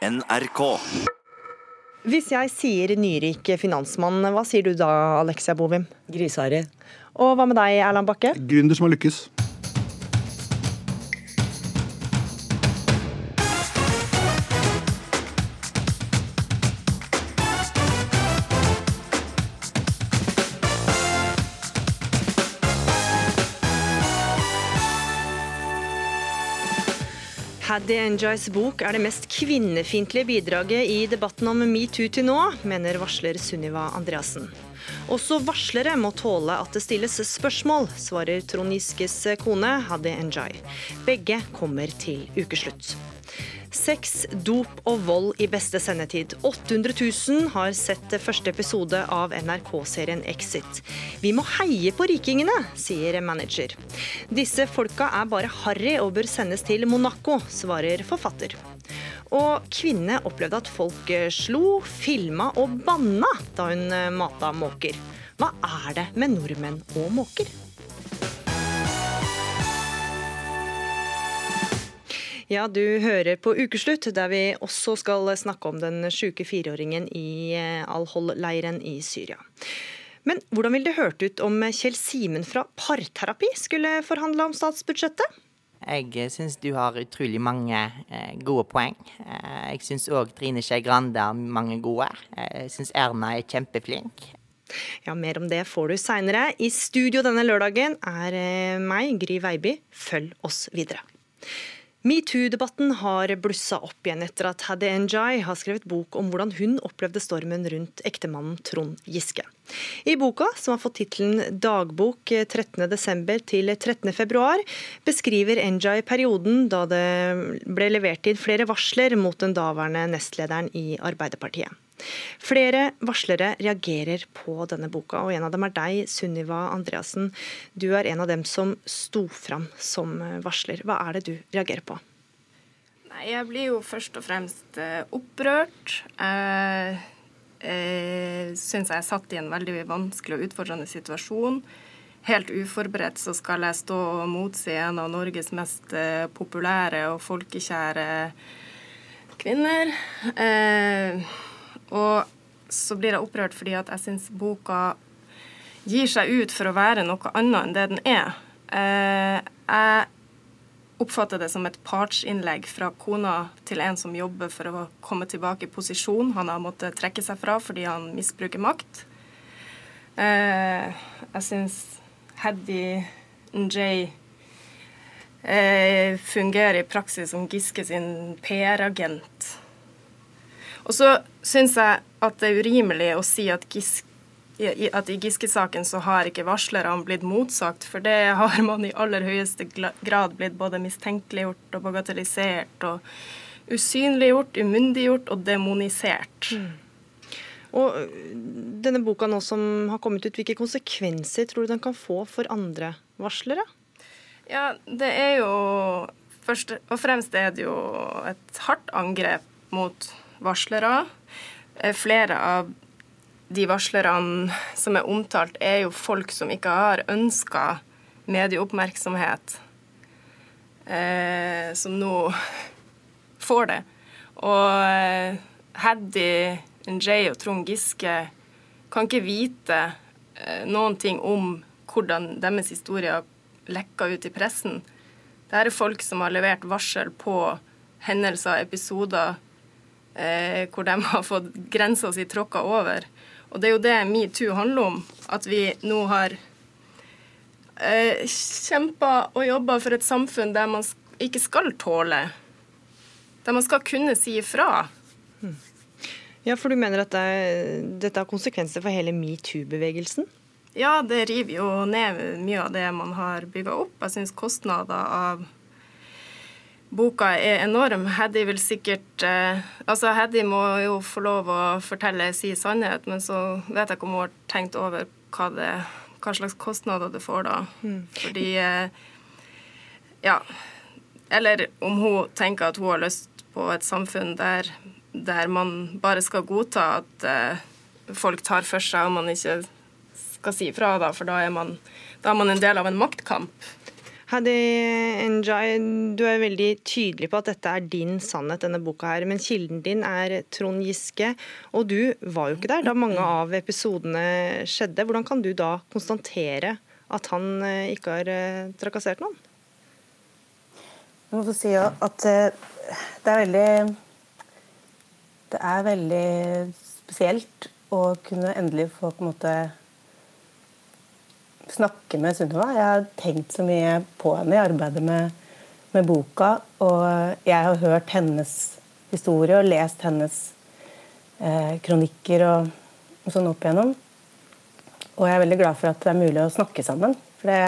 NRK. Hvis jeg sier nyrik finansmann, hva sier du da, Alexia Bovim? Grisehare. Og hva med deg, Erland Bakke? Gründer som har lykkes. Enjoys bok er det mest kvinnefiendtlige bidraget i debatten om metoo til nå, mener varsler Sunniva Andreassen. Også varslere må tåle at det stilles spørsmål, svarer Trond Giskes kone Hadi Njay. Begge kommer til ukeslutt. Sex, dop og vold i beste sendetid. 800 000 har sett første episode av NRK-serien Exit. Vi må heie på rikingene, sier manager. Disse folka er bare harry og bør sendes til Monaco, svarer forfatter. Og kvinne opplevde at folk slo, filma og banna da hun mata måker. Hva er det med nordmenn og måker? Ja, du hører på Ukeslutt, der vi også skal snakke om den sjuke fireåringen i Al-Hol-leiren i Syria. Men hvordan ville det hørt ut om Kjell Simen fra Parterapi skulle forhandle om statsbudsjettet? Jeg syns du har utrolig mange eh, gode poeng. Eh, jeg syns òg Trine Skei Grande har mange gode. Jeg syns Erna er kjempeflink. Ja, Mer om det får du seinere. I studio denne lørdagen er meg, Gry Veiby. Følg oss videre. Metoo-debatten har blussa opp igjen etter at Haddy Njay har skrevet bok om hvordan hun opplevde stormen rundt ektemannen Trond Giske. I boka, som har fått tittelen 'Dagbok 13.12. til 13.2', beskriver Njay perioden da det ble levert inn flere varsler mot den daværende nestlederen i Arbeiderpartiet. Flere varslere reagerer på denne boka, og en av dem er deg, Sunniva Andreassen. Du er en av dem som sto fram som varsler. Hva er det du reagerer på? Nei, Jeg blir jo først og fremst opprørt. Jeg, jeg syns jeg er satt i en veldig vanskelig og utfordrende situasjon. Helt uforberedt så skal jeg stå og motsi en av Norges mest populære og folkekjære kvinner. Eh, og så blir jeg opprørt fordi at jeg syns boka gir seg ut for å være noe annet enn det den er. Eh, jeg oppfatter det som et partsinnlegg fra kona til en som jobber for å komme tilbake i posisjon han har måttet trekke seg fra fordi han misbruker makt. Eh, jeg syns Heddy Njay fungerer i praksis som Giske sin PR-agent. Og så syns jeg at det er urimelig å si at, Giske, at i Giske-saken så har ikke varslerne blitt motsagt, for det har man i aller høyeste grad blitt både mistenkeliggjort og bagatellisert og usynliggjort, umyndiggjort og demonisert. Mm. Og denne boka nå som har kommet ut, hvilke konsekvenser tror du den kan få for andre varslere? Ja, det er jo Først og fremst er det jo et hardt angrep mot varslere. Flere av de varslerne som er omtalt, er jo folk som ikke har ønska medieoppmerksomhet, eh, som nå får det. Og eh, Haddy Njay og Trond Giske kan ikke vite eh, noen ting om hvordan deres historier lekker ut i pressen. Dette er folk som har levert varsel på hendelser, episoder, eh, hvor de har fått grensa si tråkka over. Og det er jo det metoo handler om. At vi nå har eh, kjempa og jobba for et samfunn der man ikke skal tåle. Der man skal kunne si ifra. Hmm. Ja, for du mener at det, dette har konsekvenser for hele metoo-bevegelsen? Ja, det river jo ned mye av det man har bygga opp. Jeg syns kostnader av boka er enorm. Heddy vil sikkert eh, Altså, Heddy må jo få lov å fortelle si sannhet, men så vet jeg ikke om hun har tenkt over hva, det, hva slags kostnader det får da. Mm. Fordi eh, Ja. Eller om hun tenker at hun har lyst på et samfunn der, der man bare skal godta at eh, folk tar for seg, og man ikke skal si ifra, da, for da er, man, da er man en del av en maktkamp. Hadi Njai, du er veldig tydelig på at dette er din sannhet, denne boka her. Men kilden din er Trond Giske, og du var jo ikke der da mange av episodene skjedde. Hvordan kan du da konstatere at han eh, ikke har eh, trakassert noen? Jeg må få si at eh, det er veldig Det er veldig spesielt å kunne endelig få på en måte snakke med Sunniva. Jeg har tenkt så mye på henne i arbeidet med, med, boka. Og jeg har hørt hennes historie og lest hennes eh, kronikker og, og, sånn opp igjennom. Og jeg er veldig glad for at det er mulig å snakke sammen. For det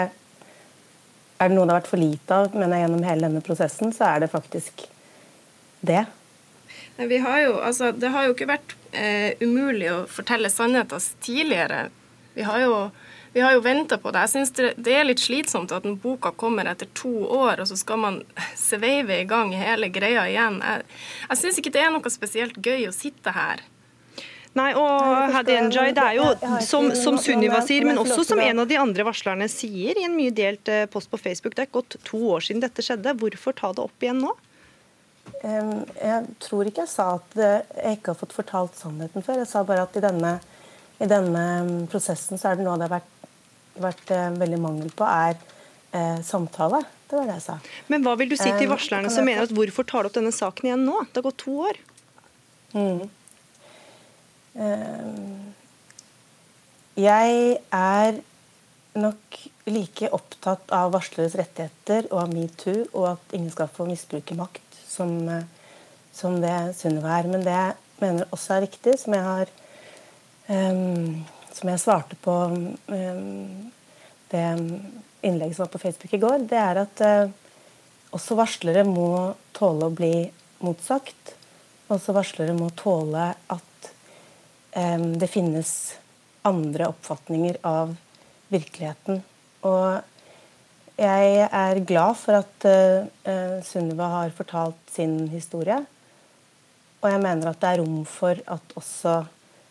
er det noe det har vært for lite av mener jeg, gjennom hele denne prosessen, så er det faktisk det. Har jo, altså, det har jo ikke vært eh, umulig å fortelle sannheter tidligere. Vi har jo vi har jo venta på det. Jeg syns det, det, er litt slitsomt at den boka kommer etter to år, og så skal man sveive i gang hele greia igjen. Jeg, jeg syns ikke det er noe spesielt gøy å sitte her. Nei, og Hadi Njay, det er jo som, som Sunniva sier, men også som en av de andre varslerne sier i en mye delt eh, post på Facebook, det er gått to år siden dette skjedde. Hvorfor ta det opp igjen nå? Jeg tror ikke jeg sa at jeg ikke har fått fortalt sannheten før. Jeg sa bare at i denne, i denne prosessen så er det noe det har vært vært eh, veldig mangel på, er eh, samtale. Det var det jeg sa. Men hva vil du si til eh, varslerne som mener at hvorfor tar du opp denne saken igjen nå? Det har gått to år. Mm. Jeg er nok like opptatt av varsleres rettigheter og av metoo og at ingen skal få misbruke makt, som, som det Sunniva er. Men det jeg mener også er viktig, som jeg har um, som jeg svarte på eh, det innlegget som var på Facebook i går, det er at eh, også varslere må tåle å bli motsagt. Også varslere må tåle at eh, det finnes andre oppfatninger av virkeligheten. Og jeg er glad for at uh, Sunniva har fortalt sin historie. Og jeg mener at det er rom for at også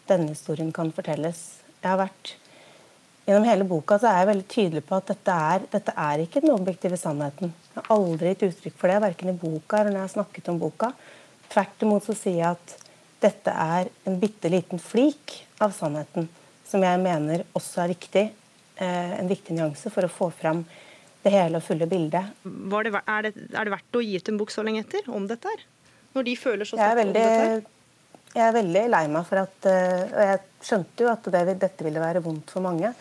denne historien kan fortelles jeg har vært Gjennom hele boka så er jeg veldig tydelig på at dette er, dette er ikke den objektive sannheten. Jeg har aldri gitt uttrykk for det, verken i boka eller når jeg har snakket om boka. Tvert imot så sier jeg at dette er en bitte liten flik av sannheten som jeg mener også er viktig. Eh, en viktig nyanse for å få fram det hele og fulle bildet. Det, er, det, er, det, verdt å gi ut en bok så lenge etter om dette her? Når de føler så sterkt om dette? her? Jeg er veldig lei meg for at eh, Og jeg skjønte jo at det, dette ville være vondt for mange.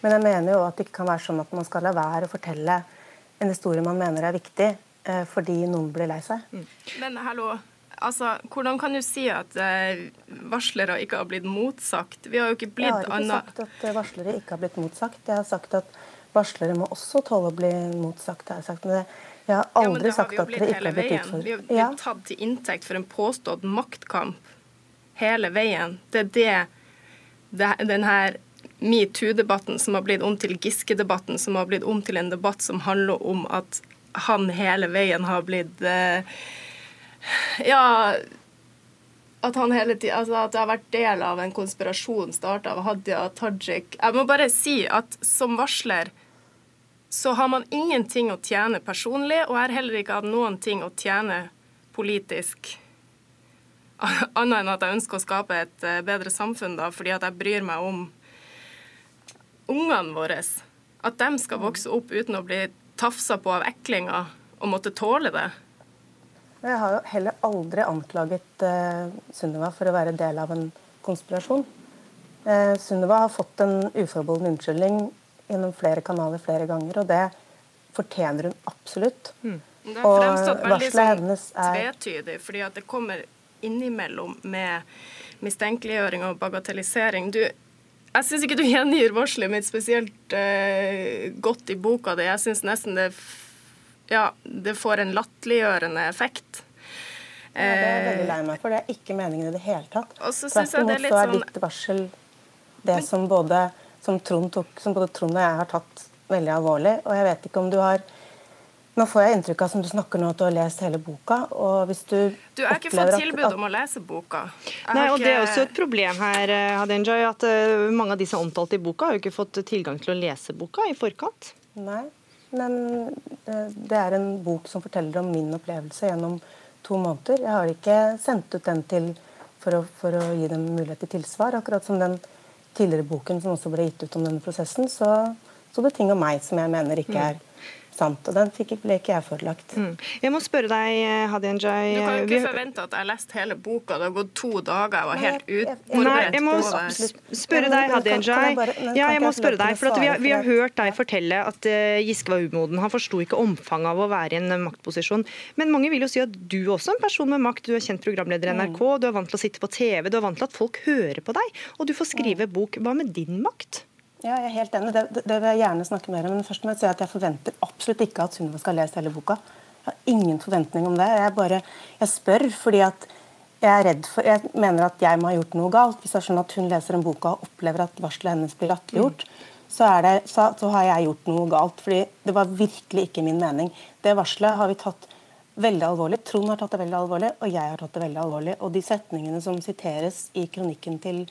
Men jeg mener jo at det ikke kan være sånn at man skal la være å fortelle en historie man mener er viktig, eh, fordi noen blir lei seg. Mm. Men hallo, altså, hvordan kan du si at uh, varslere ikke har blitt motsagt? Vi har jo ikke blitt annet Jeg har ikke sagt at varslere ikke har blitt motsagt. Jeg har sagt at varslere må også tåle å bli motsagt. Jeg har sagt, men jeg har aldri ja, sagt at dere ikke har blitt utfordret. Vi har blitt tatt til inntekt for en påstått maktkamp hele veien. Det er det, det den her metoo-debatten som har blitt om til Giske-debatten, som har blitt om til en debatt som handler om at han hele veien har blitt eh, Ja at han hele tiden, altså at det har vært del av en konspirasjon starta av Hadia Tajik. Jeg må bare si at som varsler så har man ingenting å tjene personlig, og jeg har heller ikke hatt noen ting å tjene politisk Annet enn at jeg ønsker å skape et eh, bedre samfunn, da, fordi at jeg bryr meg om ungene våre. At de skal vokse opp uten å bli tafsa på av eklinger og måtte tåle det. Jeg har jo heller aldri anklaget uh, Sunniva for å være del av en konspirasjon. Uh, Sunniva har fått en uforbeholden unnskyldning gjennom flere kanaler flere ganger, og det fortjener hun absolutt. Mm. Det har fremstått veldig sånn tvetydig, fordi at det kommer innimellom med mistenkeliggjøring og bagatellisering. Du, jeg syns ikke du gjengir varselet mitt spesielt uh, godt i boka di. Jeg syns nesten det, ja, det får en latterliggjørende effekt. Ja, det er jeg veldig lei meg for. Det er ikke meningen i det hele tatt. Tvert imot så er sånn... ditt varsel det som både, som, Trond tok, som både Trond og jeg har tatt veldig alvorlig. Og jeg vet ikke om du har nå får jeg inntrykk av som du snakker nå at du har lest hele boka. og hvis Du Du har ikke fått tilbud at, om å lese boka. Nei, og ikke... Det er også et problem her, Hadenjoy, Hadinjay, at uh, mange av de som er omtalt i boka, har jo ikke fått tilgang til å lese boka i forkant. Nei, men eh, det er en bok som forteller om min opplevelse gjennom to måneder. Jeg har ikke sendt ut den til for å, for å gi dem mulighet til tilsvar. Akkurat som den tidligere boken som også ble gitt ut om denne prosessen, så, så det ting om meg som jeg mener ikke mm. er sant. Og den fikk, ble ikke jeg forelagt. Mm. Jeg må spørre deg, Hadia Njay Du kan jo ikke forvente at jeg har lest hele boka. Det har gått to dager, jeg var helt utforberedt. Nei, jeg må spørre deg, Hadia Njay. Ja, jeg må spørre deg, for vi har, vi, har, hørt deg fortelle at uh, Giske var umoden. Han forsto ikke omfanget av å være i en maktposisjon. Men mange vil jo si at du også er en person med makt. Du er kjent programleder i mm. NRK, du er vant til å sitte på TV, du er vant til at folk hører på deg. Og du får skrive bok. Hva med din makt? Ja, jeg er helt enig. Det, det, vil jeg gjerne snakke mer om. Men først må jeg si at jeg forventer absolutt ikke at Sunniva skal lese hele boka. Jeg har ingen forventning om det. Jeg bare jeg spør fordi at jeg er redd for Jeg mener at jeg må ha gjort noe galt. Hvis det er sånn at hun leser en boka og opplever at varselet hennes blir latterliggjort, mm. så, så, så, har jeg gjort noe galt. fordi det var virkelig ikke min mening. Det varselet har vi tatt veldig alvorlig. Trond har tatt det veldig alvorlig, og jeg har tatt det veldig alvorlig. Og de setningene som siteres i kronikken til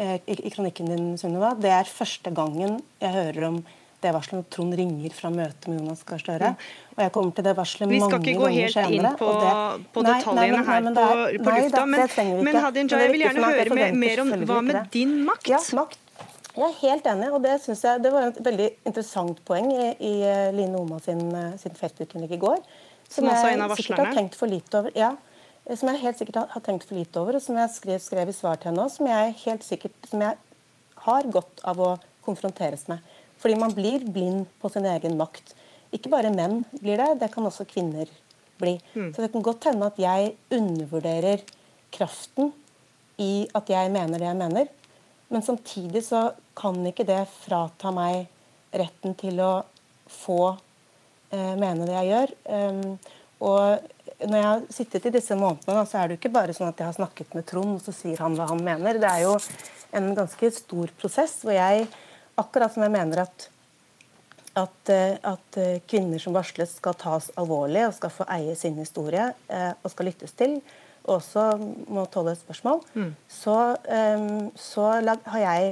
i, kronikken din, Sunniva, det er første gangen jeg hører om det varselet når Trond ringer fra møtet med Jonas Gahr Støre. Mm. Og jeg kommer til det varselet mange ganger senere. Vi skal ikke gå helt inn på, det, på detaljene her på, på lufta, men, men Hadia Njay, jeg vil gjerne høre med, mer om hva med din makt? Ja, makt. Jeg er helt enig, og det synes jeg det var et veldig interessant poeng i, i eh, Line Oma sin, eh, sin Facebook-innlegg i går. Som, som av varslerne? Har tenkt for lite over. Ja, Eh, som jeg helt sikkert har tenkt for lite over, og som jeg skrev, skrev i svar til henne som jeg helt sikkert, som jeg har godt av å konfronteres med. Fordi man blir blind på sin egen makt. Ikke bare menn blir det, det kan også kvinner bli. Mm. Så det kan godt hende at jeg undervurderer kraften i at jeg mener det jeg mener. Men samtidig så kan ikke det frata meg retten til å få eh, mene det jeg gjør. Um, og når jeg har sittet i disse månedene, så er det jo ikke bare sånn at jeg har snakket med Trond, og så sier han hva han mener. Det er jo en ganske stor prosess hvor jeg, akkurat som jeg mener at, at, eh, at eh, kvinner som varsles skal tas alvorlig og skal få eie sin historie eh, og skal lyttes til, og også må tåle spørsmål, mm. så, så, har jeg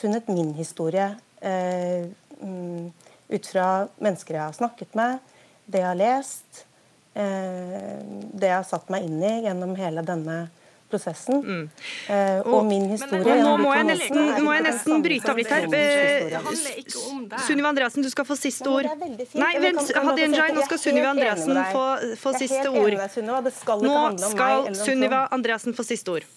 funnet min historie mm, ut fra mennesker jeg har snakket med, det jeg har lest det jeg har satt meg inn i gjennom hele denne prosessen. Mm. Eh, og, og, min historie men, men, Nå må jeg nesten, må jeg nesten bryte av litt her. Eh, Sunniva Andreassen, du skal få siste ord. Nei, vent, Hadia nå skal Sunniva Andreassen få, få siste ord. Nå skal Sunniva Andreassen få siste ord.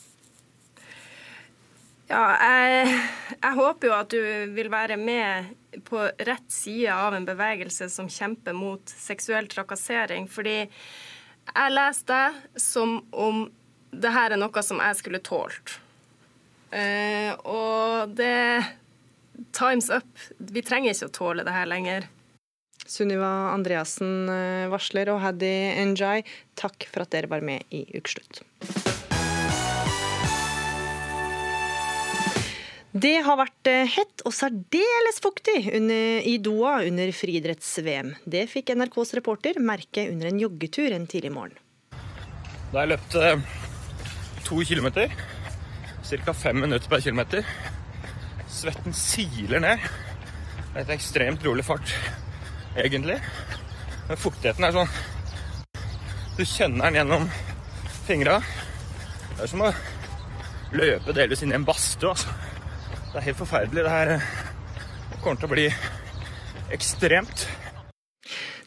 Ja, jeg, jeg håper jo at du vil være med på rett side av en bevegelse som kjemper mot seksuell trakassering. Fordi jeg leste det som om det her er noe som jeg skulle tålt. Uh, og det Times up. Vi trenger ikke å tåle det her lenger. Sunniva Andreassen eh, varsler og Haddy Njay, takk for at dere var med i Ukeslutt. Det har vært eh, hett og særdeles fuktig under, i Doha under friidretts-VM. Det fikk NRKs reporter merke under en joggetur en tidlig morgen. Da jeg løpt eh, to kilometer, ca. fem minutter per kilometer. Svetten siler ned. Det er et ekstremt rolig fart, egentlig. Men fuktigheten er sånn Du kjenner den gjennom fingra. Det er som å løpe delvis inn i en badstue. Altså. Det er helt forferdelig. Det her kommer til å bli ekstremt.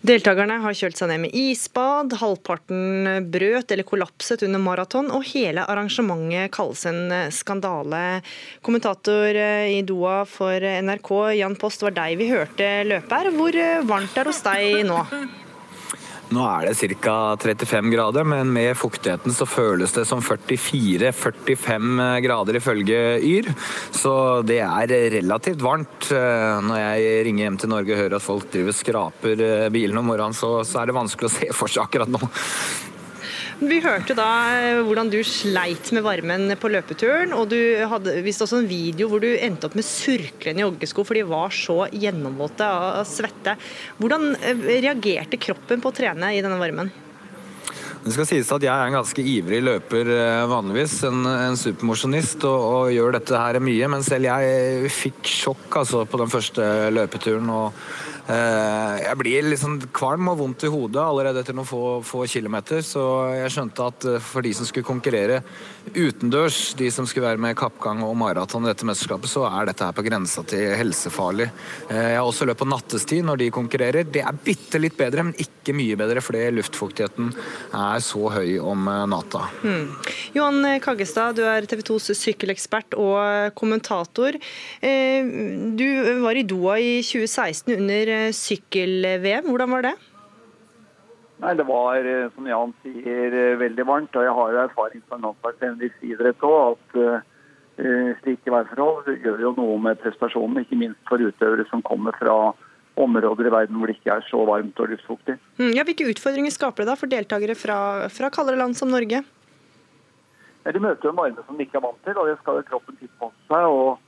Deltakerne har kjølt seg ned med isbad, halvparten brøt eller kollapset under maraton, og hele arrangementet kalles en skandale. Kommentator i Doha for NRK, Jan Post, var deg vi hørte løpe her. Hvor varmt er det hos deg nå? Nå er det ca. 35 grader, men med fuktigheten så føles det som 44-45 grader ifølge Yr. Så det er relativt varmt. Eh, når jeg ringer hjem til Norge og hører at folk driver skraper eh, bilene om morgenen, så, så er det vanskelig å se for seg akkurat nå. Vi hørte da eh, hvordan du sleit med varmen på løpeturen, og du hadde visst også en video hvor du endte opp med surklende joggesko for de var så gjennomvåte av svette. Hvordan eh, reagerte kroppen på å trene i denne varmen? Det skal sies at Jeg er en ganske ivrig løper eh, vanligvis, en, en supermosjonist, og, og, gjør dette her mye. Men selv jeg fikk sjokk altså, på den første løpeturen. og jeg blir sånn kvalm og vondt i hodet allerede etter noen få, få, kilometer. Så jeg skjønte at eh, for de som skulle konkurrere utendørs, de som skulle være med kappgang og maraton i dette mesterskapet, så er dette her på grensa til helsefarlig. Eh, jeg har også løpt på nattestid når de konkurrerer. Det er bitte litt bedre, men ikke mye bedre fordi luftfuktigheten er så høy om natta. Mm. Johan Kaggestad, du er TV 2s sykkelekspert og kommentator. Du var i Doha i 2016 under sykkel-VM. Hvordan var det? Nei, Det var, eh, som Jan sier, eh, veldig varmt. Og jeg har jo erfaring fra friidrett òg, at uh, slike værforhold gjør jo noe med prestasjonen. Ikke minst for utøvere som kommer fra områder i verden hvor det ikke er så varmt og luftfuktig. Mm, ja, hvilke utfordringer skaper det da for deltakere fra, fra kaldere land som Norge? Ja, de møter en varme som de ikke er vant til, og det skal jo kroppen tilpasse seg. og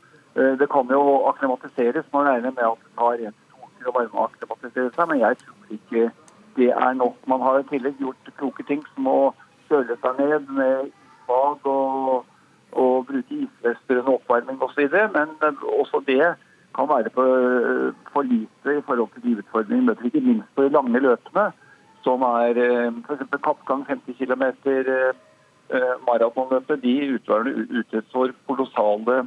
Det kan jo akklimatiseres. Man regner med at det tar 1 til å varmeakklimatisere seg, men jeg tror ikke det er nok. Man har i tillegg gjort kloke ting som å kjøle seg ned med isbad og, og bruke isvester under oppvarming osv. Men også det kan være for, for lite i forhold til de utfordringene vi ikke minst på de lange løpene, som er eh, f.eks. kappgang 50 km, eh, maratonløpet. De utgjør for kolossale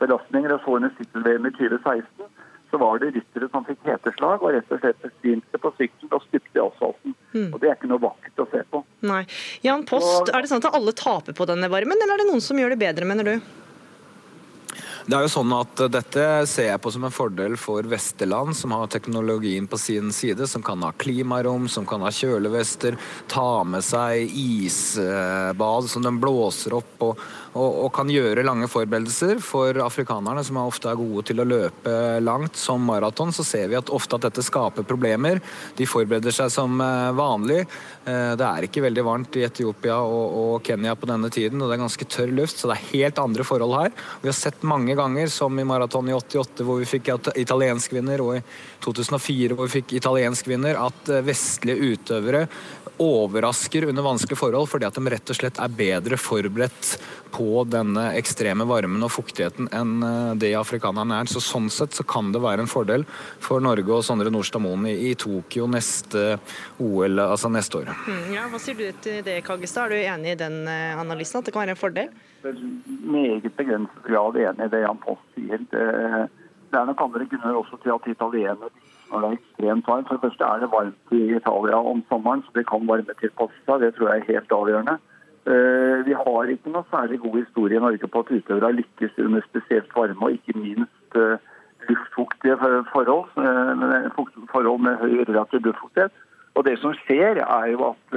belastninger. Jeg så under sykkel-VM i 2016 så var det ryttere som fikk heteslag og rett og slett besvimte på sykkelen og stupte i asfalten. Mm. Og Det er ikke noe vakkert å se på. Nei. Jan Post, er det sånn at alle taper på denne varmen, eller er det noen som gjør det bedre, mener du? Det er jo sånn at Dette ser jeg på som en fordel for Vesterland, som har teknologien på sin side, som kan ha klimarom, som kan ha kjølevester, ta med seg isbad som den blåser opp. og og, og, kan gjøre lange forberedelser. For afrikanerne, som ofte er gode til å løpe langt, som maraton, så ser vi at ofte at dette skaper problemer. De forbereder seg som eh, vanlig. Eh, det er ikke veldig varmt i Etiopia og, og Kenya på denne tiden, og det er ganske tørr luft, så det er helt andre forhold her. Vi har sett mange ganger, som i maraton i 88, hvor vi fikk italiensk vinner, og i 2004 hvor vi fikk italiensk vinner, at eh, vestlige utøvere overrasker under vanskelige forhold fordi at de rett og slett er bedre forberedt på denne ekstreme varmen og fuktigheten enn eh, det afrikanerne er. Så Sånn sett så kan det være en fordel for Norge og Sondre Nordstad Moen i, Tokyo neste OL, altså neste år. Mm, ja, hva sier du til det, Kaggestad? Er du enig i den eh, analysen, at det kan være en fordel? Meget begrenset grad enig i det Jan Post sier. Det, det er nok andre grunner også til at italienere når det er ekstremt varmt. For det første er det varmt i Italia om sommeren, så det kan varmetilpasse seg. Det tror jeg er helt avgjørende. Eh, vi har ikke noe særlig god historie i Norge på at utøvere har lykkes under spesielt varme, og ikke minst eh, luftfuktige forhold, eh, forhold med høy relativ luftfuktighet. Og Det som skjer, er jo at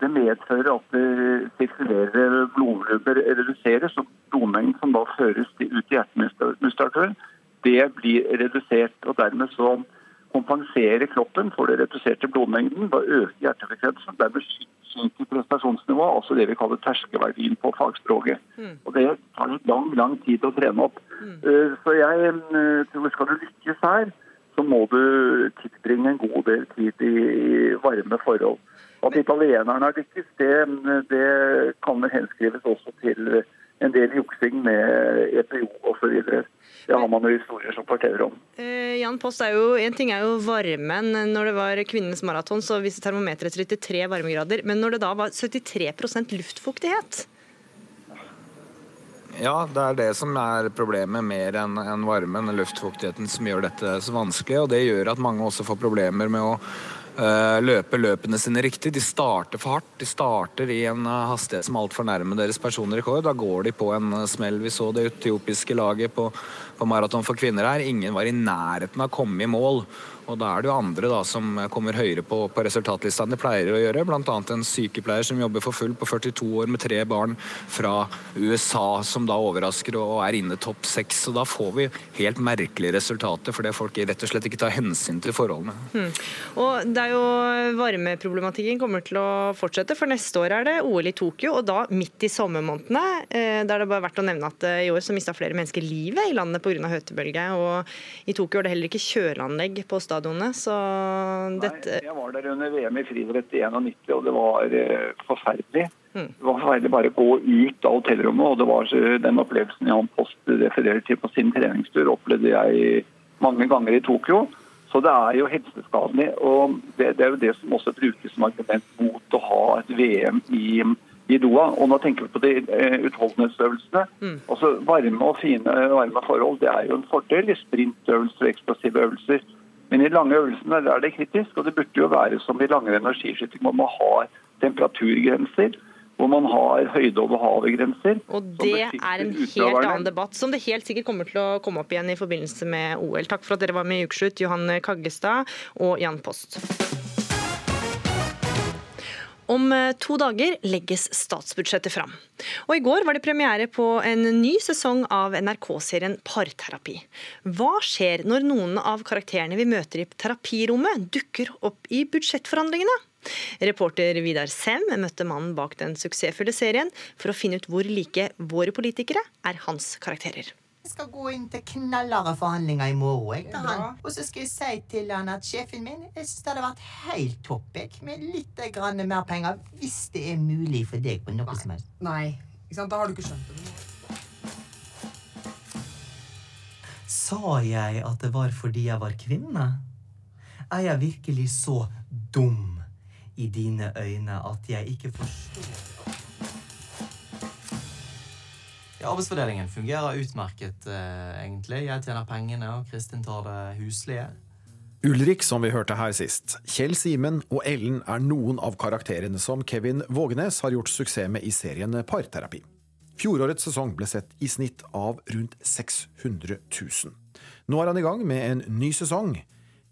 det medfører at det sirkulerer blodlubber reduseres, og blodmengden som da føres ut i hjertemuskulaturen, det blir redusert. og Dermed så kompenserer kroppen for det reduserte blodmengden. Da øker hjertefrekvensen. Dermed synker prestasjonsnivået, altså det vi kaller terskelverdien på fagspråket. Mm. Og Det tar lang lang tid å trene opp. Mm. Uh, så jeg uh, tror skal du lykkes her, så må du tilbringe en god del tid i varme forhold. At italienerne har lykkes, det, det kan henskrives også til en del juksing med EPO osv. Det har man jo historier som forteller om. Eh, Jan Post, er jo, En ting er jo varmen. Når det var kvinnenes maraton, så viste termometeret 33 varmegrader. Men når det da var 73% luftfuktighet? Ja, det er det som er problemet mer enn en varmen, luftfuktigheten, som gjør dette så vanskelig. Og det gjør at mange også får problemer med å løpe løpene sine riktig. De starter for hardt. De starter i en eh, hastighet som altfor nærme deres personrekord. Da går de på en eh, smell. Vi så det etiopiske laget på maraton for kvinner her. Ingen var i nærheten av å komme i mål. Og da er det jo andre da som kommer høyere på, på resultatlista enn de pleier å gjøre. Bl.a. en sykepleier som jobber for full på 42 år med tre barn fra USA, som da overrasker og er inne topp seks. Og da får vi helt merkelige resultater, fordi folk rett og slett ikke tar hensyn til forholdene. Hmm. Og det er jo Varmeproblematikken kommer til å fortsette, for neste år er det OL i Tokyo, og da midt i sommermånedene. Eh, der det bare verdt å nevne at eh, i år så mista flere mennesker livet i landet pga. Høytebølge. Og i Tokyo er det heller ikke kjøleanlegg på stadionene. Så dette Nei, Jeg var der under VM i friidrett i 91, og det var eh, forferdelig. Mm. Det var forferdelig bare å gå ut av hotellrommet, og det var den opplevelsen Jan Post refererer til på sin treningstur, opplevde jeg mange ganger i Tokyo. Så det er jo helseskadelig. Og det, det er jo det som også brukes som argument mot å ha et VM i, i Doha. Og nå tenker vi på de eh, utholdenhetsøvelsene. Mm. Altså varme og fine varme forhold det er jo en fordel i sprintøvelser og eksplosive øvelser. Men i lange øvelsene der er det kritisk, og det burde jo være som i langrenn og skiskyting, hvor man har temperaturgrenser, hvor man har høyde over havet-grenser. Og det er en helt annen debatt, som det helt sikkert kommer til å komme opp igjen i forbindelse med OL. Takk for at dere var med i Ukeslutt, Johan Kaggestad og Jan Post. Om eh, to dager legges statsbudsjettet fram. Og I går var det premiere på en ny sesong av NRK-serien Parterapi. Hva skjer når noen av karakterene vi møter i terapirommet, dukker opp i budsjettforhandlingene? Reporter Vidar Sem møtte mannen bak den suksessfulle serien for å finne ut hvor like våre politikere er hans karakterer. Jeg skal gå inn til knallharde forhandlinger i morgen. Jeg, til han. Og så skal jeg si til han at sjefen min jeg synes det hadde vært helt topp med litt grann mer penger, hvis det er mulig for deg på noe som helst. Nei. Ikke sant? Da har du ikke skjønt det. Sa jeg at det var fordi jeg var kvinne? Er jeg virkelig så dum i dine øyne at jeg ikke forstår Ja, arbeidsfordelingen fungerer utmerket, eh, egentlig. Jeg tjener pengene, og Kristin tar det huslige. Ulrik, som vi hørte her sist, Kjell Simen og Ellen er noen av karakterene som Kevin Vågenes har gjort suksess med i serien Parterapi. Fjorårets sesong ble sett i snitt av rundt 600 000. Nå er han i gang med en ny sesong.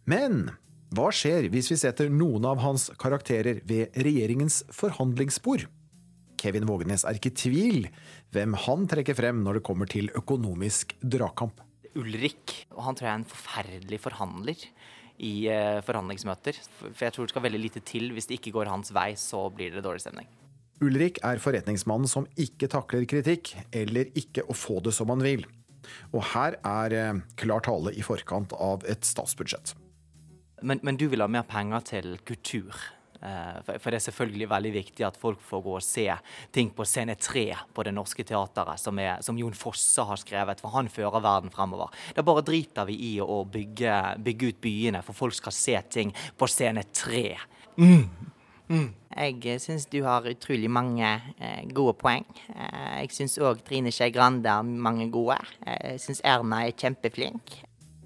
Men hva skjer hvis vi setter noen av hans karakterer ved regjeringens forhandlingsbord? Kevin Vågenes er ikke i tvil hvem han trekker frem når det kommer til økonomisk dragkamp. Ulrik, og han tror jeg er en forferdelig forhandler i eh, forhandlingsmøter. For jeg tror det skal veldig lite til. Hvis det ikke går hans vei, så blir det dårlig stemning. Ulrik er forretningsmannen som ikke takler kritikk, eller ikke å få det som han vil. Og her er eh, klar tale i forkant av et statsbudsjett. Men, men du vil ha mer penger til kultur. Eh, For, det er selvfølgelig veldig viktig at folk får gå og se ting på scene tre på Det Norske Teatret, som, er, som Jon Fosse har skrevet, for han fører verden fremover. Da bare driter vi i å bygge, bygge ut byene, for folk skal se ting på scene tre. Jeg syns du har utrolig mange eh, gode poeng. Eh, jeg syns òg Trine Skei Grande har mange gode. Eh, jeg syns Erna er kjempeflink.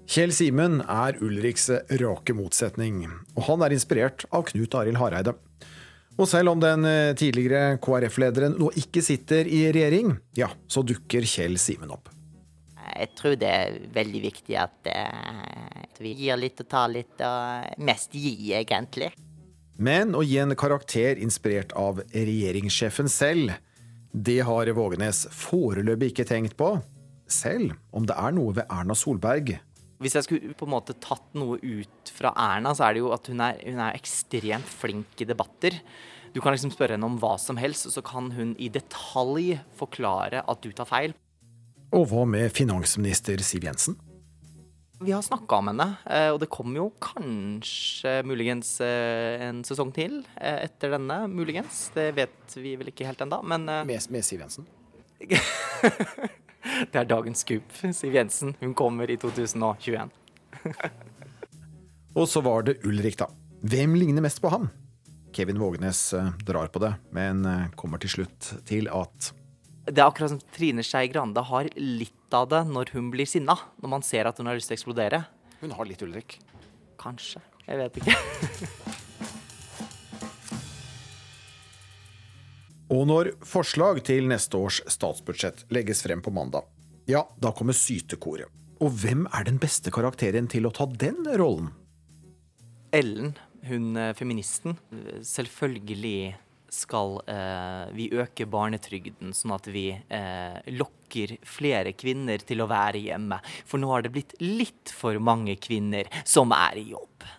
Kjell Simen er Ulriks rake motsetning, og han er inspirert av Knut Arild Hareide. Og selv om den eh, tidligere KrF-lederen nå ikke sitter i regjering, ja, så dukker Kjell Simen opp. Jeg tror det er veldig viktig at at vi gir litt og tar litt, og mest gi, egentlig. Men å gi en karakter inspirert av regjeringssjefen selv, det har Vågenes foreløpig ikke tenkt på, selv om det er noe ved Erna Solberg Hvis jeg skulle på en måte tatt noe ut fra Erna, så er det jo at hun er, hun er ekstremt flink i debatter. Du kan liksom spørre henne om hva som helst, og så kan hun i detalj forklare at du tar feil. Og hva med finansminister Siv Jensen? Vi har snakka om henne, eh, og det kommer jo kanskje muligens eh, en sesong til eh, etter denne. Muligens. Det vet vi vel ikke helt ennå, men Med, med Siv Jensen? Det er dagens skup. Siv Jensen. Hun kommer i 2021. Og så var det Ulrik, da. Hvem ligner mest på ham? Kevin Vågenes eh, drar på det, men eh, kommer til slutt til at Det er akkurat som Trine Skei Grande har litt av det når hun blir sinna. Når man ser at hun har lyst til å eksplodere. Hun har litt Ulrik. Kanskje. Jeg vet ikke. Og når forslag til neste års statsbudsjett legges frem på mandag, ja, da kommer sytekoret. Og hvem er den beste karakteren til å ta den rollen? Ellen, hun eh, feministen. Selvfølgelig skal eh, vi øke barnetrygden, sånn at vi eh, lokker flere kvinner til å være hjemme. For nå har det blitt litt for mange kvinner som er i jobb.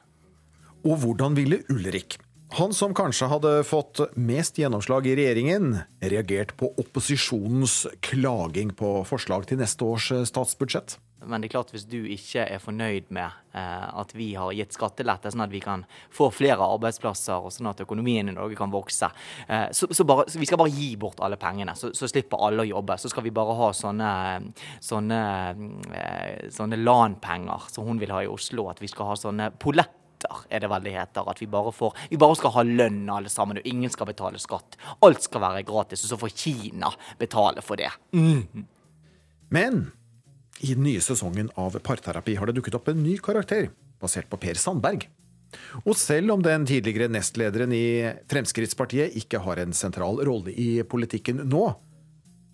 Og hvordan ville Ulrik, han som kanskje hadde fått mest gjennomslag i regjeringen, reagert på opposisjonens klaging på forslag til neste års statsbudsjett? men det er klart hvis du ikke er fornøyd med eh, at vi har gitt skattelette, sånn at vi kan få flere arbeidsplasser og sånn at økonomien i Norge kan vokse, eh, så, så, bare, så, vi skal bare gi bort alle pengene. Så, så, slipper alle å jobbe. Så skal vi bare ha sånne, sånne, eh, sånne LAN-penger som hun vil ha i Oslo. At vi skal ha sånne polletter er det vel det heter. At vi bare, får, vi bare skal ha lønn alle sammen, og ingen skal betale skatt. Alt skal være gratis, og så får Kina betale for det. Mm. Men i den nye sesongen av Parterapi har det dukket opp en ny karakter, basert på Per Sandberg. Og selv om den tidligere nestlederen i Fremskrittspartiet ikke har en sentral rolle i politikken nå,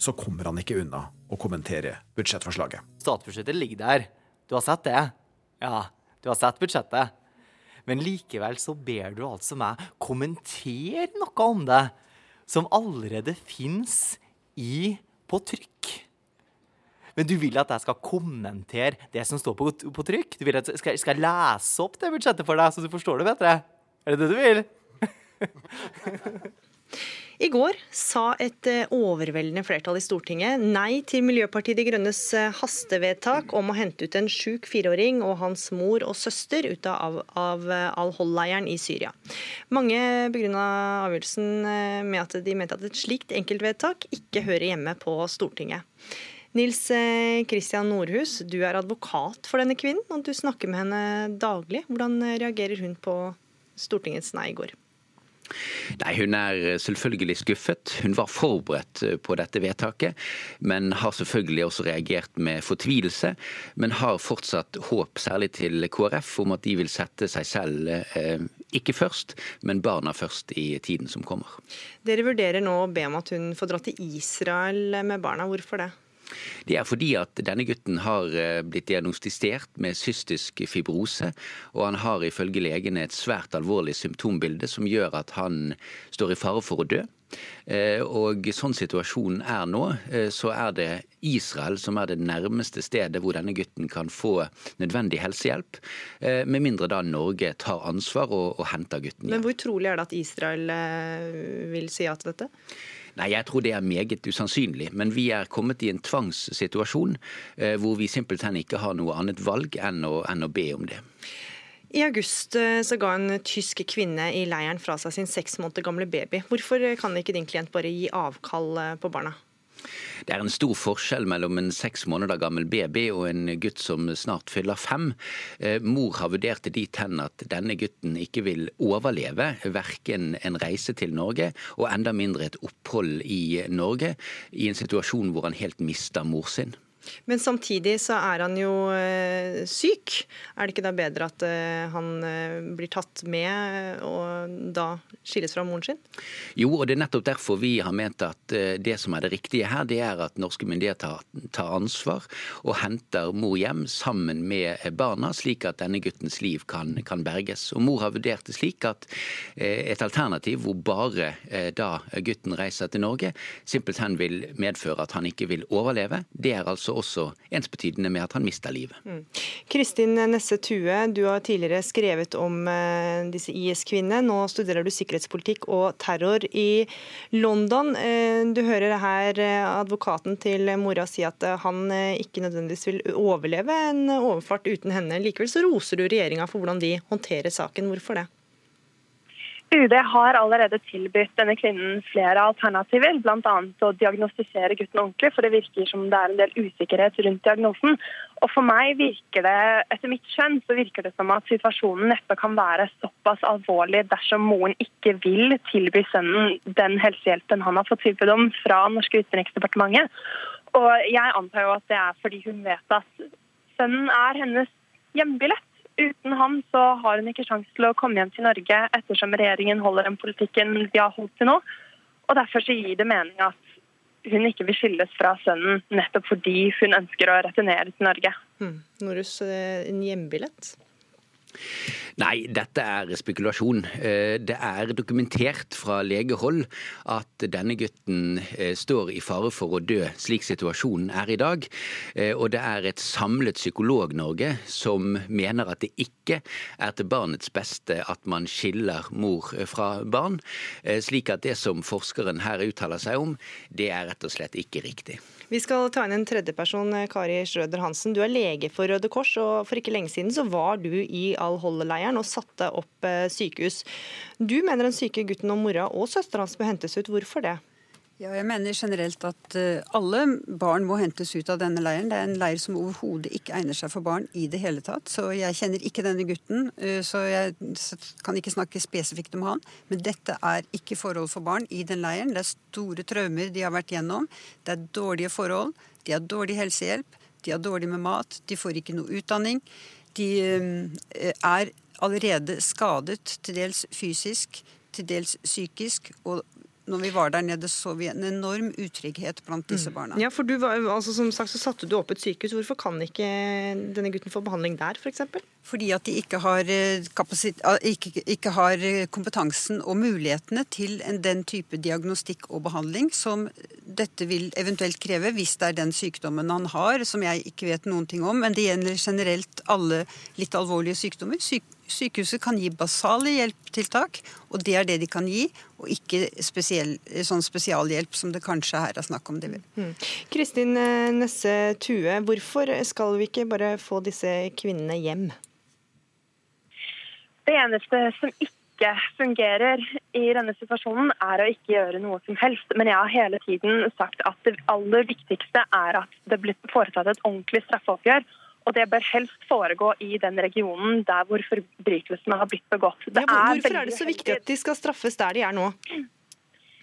så kommer han ikke unna å kommentere budsjettforslaget. Statsbudsjettet ligger der. Du har sett det? Ja, du har sett budsjettet. Men likevel så ber du altså meg kommentere noe om det som allerede fins på trykk. Men du vil at jeg skal kommentere det som står på, på trykk? Du vil at jeg skal, skal lese opp det budsjettet for deg, så du forstår det bedre? Er det det du vil? I går sa et eh, overveldende flertall i Stortinget nei til Miljøpartiet De Grønnes eh, hastevedtak om å hente ut en sjuk fireåring og hans mor og søster ut av, av eh, Al-Hol-leiren i Syria. Mange begrunna avgjørelsen med at de mente at et slikt enkeltvedtak ikke hører hjemme på Stortinget. Nils Kristian Nordhus, du er advokat for denne kvinnen, og du snakker med henne daglig. Hvordan reagerer hun på Stortingets nei i går? Nei, Hun er selvfølgelig skuffet. Hun var forberedt eh, på dette vedtaket, men har selvfølgelig også reagert med fortvilelse. Men har fortsatt håp, særlig til KrF, om at de vil sette seg selv eh, ikke først, men barna først i tiden som kommer. Dere vurderer nå å be om at hun får dra til Israel med barna. Hvorfor det? Det er fordi at denne gutten har eh, blitt diagnostisert med cystisk fibrose, og han har ifølge legene et svært alvorlig symptombilde som gjør at han står i fare for å dø. Eh, og sånn situasjonen er nå, eh, så er det Israel som er det nærmeste stedet hvor denne gutten kan få nødvendig helsehjelp. Med mindre da Norge tar ansvar og, og henter gutten hjem. Men hvor trolig er det at Israel vil si ja til dette? Nei, Jeg tror det er meget usannsynlig. Men vi er kommet i en tvangssituasjon eh, hvor vi simpelthen ikke har noe annet valg enn å, enn å be om det. I august eh, så ga en tysk kvinne i leiren fra seg sin seks måneder gamle baby. Hvorfor kan ikke din klient bare gi avkall eh, på barna? Det er en stor forskjell mellom en seks måneder gammel baby og en gutt som snart fyller fem. Eh, mor har vurdert det dit hen at denne gutten ikke vil overleve verken en reise til Norge og enda mindre et opphold i Norge, i en situasjon hvor han helt mister mor sin. Men samtidig så er han jo øh, syk. Er det ikke da bedre at øh, han øh, blir tatt med og da skilles fra moren sin? Jo, og det er nettopp derfor vi har ment at det som er det riktige her, det er at norske myndigheter tar ansvar og henter mor hjem sammen med barna, slik at denne guttens liv kan, kan berges. Og mor har vurdert det slik at et alternativ hvor bare da gutten reiser til Norge, simpelthen vil medføre at han ikke vil overleve. Det er altså også ensbetydende med at han mister livet. Mm. Kristin Nesse Tue, du har tidligere skrevet om eh, disse IS-kvinnene. Nå studerer du sikkerhetspolitikk og terror i London. Eh, du hører her eh, advokaten til mora si at han ikke nødvendigvis vil overleve en overfart uten henne. Likevel så roser du regjeringa for hvordan de håndterer saken. Hvorfor det? UD har allerede tilbudt denne kvinnen flere alternativer, bl.a. å diagnostisere gutten ordentlig, for det virker som det er en del usikkerhet rundt diagnosen. Og For meg virker det, etter mitt skjønn, så virker det som at situasjonen neppe kan være såpass alvorlig dersom moren ikke vil tilby sønnen den helsehjelpen han har fått tilbud om fra norske utenriksdepartementet. Og jeg antar jo at det er fordi hun vet at sønnen er hennes hjembillett. Uten ham så har hun ikke sjanse til å komme hjem til Norge ettersom regjeringen holder den politikken de har holdt til nå. Og Derfor så gir det mening at hun ikke vil skilles fra sønnen nettopp fordi hun ønsker å returnere til Norge. Mm. Norus, eh, en hjembillett? Nei, dette er spekulasjon. Eh, det er dokumentert fra legehold at denne gutten eh, står i fare for å dø, slik situasjonen er i dag. Eh, og det er et samlet Psykolog-Norge som mener at det ikke er til barnets beste at man skiller mor fra barn. Slik at det som forskeren her uttaler seg om, det er rett og slett ikke riktig. Vi skal ta inn en tredjeperson, Kari Schrøder Hansen. Du er lege for Røde Kors, og for ikke lenge siden så var du i Al-Hol-leiren og satte opp eh, sykehus. Du mener den syke gutten og mora og søstera hans bør hentes ut. Hvorfor det? Ja, jeg mener generelt at eh, alle barn må hentes ut av denne leiren. Det er en leir som overhodet ikke egner seg for barn i det hele tatt. Så jeg kjenner ikke denne gutten, eh, så jeg kan ikke snakke spesifikt om han. Men dette er ikke forhold for barn i den leiren. Det er store traumer de har vært gjennom. Det er dårlige forhold. De har dårlig helsehjelp. De har dårlig med mat. De får ikke noe utdanning. De eh, er allerede skadet, til dels fysisk, til dels psykisk. og når vi var der nede, så vi en enorm utrygghet blant disse mm. barna. Ja, for du var, altså, Som sagt så satte du opp et sykehus. Hvorfor kan ikke denne gutten få behandling der, f.eks.? For eksempel? Fordi at de ikke har, eh, ah, ikke, ikke har, eh, kompetansen og mulighetene til en, den type diagnostikk og behandling som dette vil eventuelt kreve hvis det er den sykdommen han har, som jeg ikke vet noen ting om. Men det gjelder generelt alle litt alvorlige sykdommer. Syk sykehuset kan gi basale hjelpetiltak, og det er det de kan gi, og ikke spesiell, sånn spesialhjelp som det kanskje her er snakk om. Mm. Kristin eh, Nesse Tue, hvorfor skal vi ikke bare få disse kvinnene hjem? Det eneste som ikke fungerer i denne situasjonen, er å ikke gjøre noe som helst. Men jeg har hele tiden sagt at det aller viktigste er at det blir foretatt et ordentlig straffeoppgjør og det bør helst foregå i den regionen der hvor forbrytelsene har blitt begått. Ja, hvorfor er det så viktig at de skal straffes der de er nå?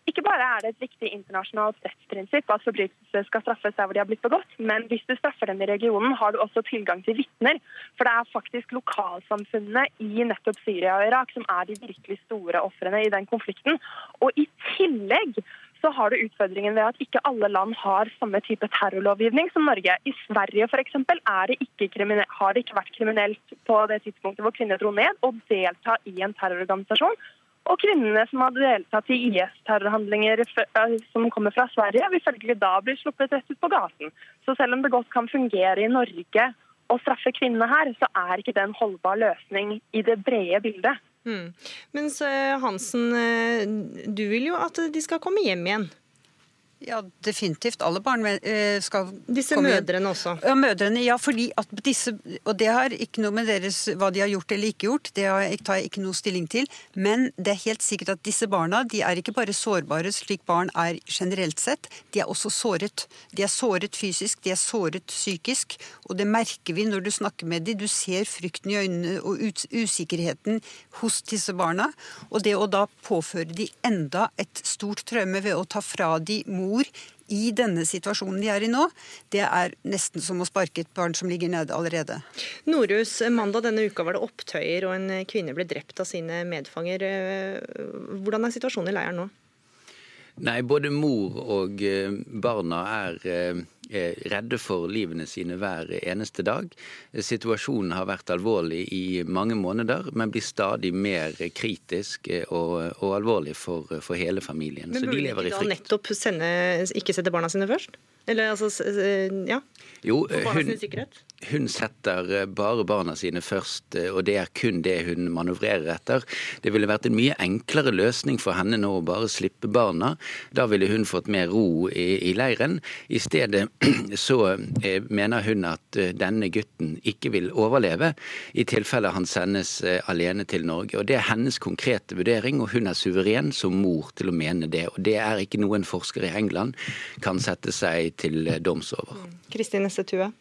Ikke bare er det et viktig internasjonalt rettsprinsipp at forbrytelser skal straffes der hvor de har blitt begått, men hvis du straffer dem i regionen, har du også tilgang til vitner. For det er faktisk lokalsamfunnene i nettopp Syria og Irak som er de virkelig store ofrene i den konflikten. Og i tillegg så har du utfordringen ved at ikke alle land har samme type terrorlovgivning som Norge. I Sverige f.eks. har det ikke vært kriminelt på det tidspunktet hvor kvinner dro ned, å delta i en terrororganisasjon. Og kvinnene som har deltatt i IS-terrorhandlinger som kommer fra Sverige, vil følgelig da bli sluppet rett ut på gaten. Så selv om det godt kan fungere i Norge å straffe kvinnene her, så er ikke det en holdbar løsning i det brede bildet. Mm. Mens Hansen, eh, du vil jo at de skal komme hjem igjen. Ja, definitivt. Alle barn eh, skal Disse komme mødrene også? Ja, mødrene, ja, fordi at disse Og det har ikke noe med deres, hva de har gjort eller ikke gjort, det tar jeg ikke noe stilling til. Men det er helt sikkert at disse barna de er ikke bare sårbare slik barn er generelt sett, de er også såret. De er såret fysisk, de er såret psykisk, og det merker vi når du snakker med dem. Du ser frykten i øynene og usikkerheten hos disse barna. Og det å da påføre dem enda et stort traume ved å ta fra dem mor mor i denne situasjonen de er i nå, det er nesten som å sparke et barn som ligger nede allerede. Norhus, mandag denne uka var det opptøyer, og en kvinne ble drept av sine medfanger. Hvordan er situasjonen i leiren nå? Nei, både mor og eh, barna er eh, redde for livene sine hver eneste dag. Situasjonen har vært alvorlig i mange måneder, men blir stadig mer kritisk eh, og, og alvorlig for, for, hele familien. Men burde de lever ikke da nettopp sende, ikke sette barna sine først? Eller altså, ja? Jo, hun, hun setter eh, bare barna sine først, eh, og det er kun det hun manøvrerer etter. Det ville vært en mye enklere løsning for henne nå å bare slippe barna. Da ville hun fått mer ro i, i leiren. I stedet så eh, mener hun at denne gutten ikke vil overleve i tilfelle han sendes alene til Norge. Og Det er hennes konkrete vurdering, og hun er suveren som mor til å mene det. Og Det er ikke noe en forsker i England kan sette seg til doms over. Kristine Setue.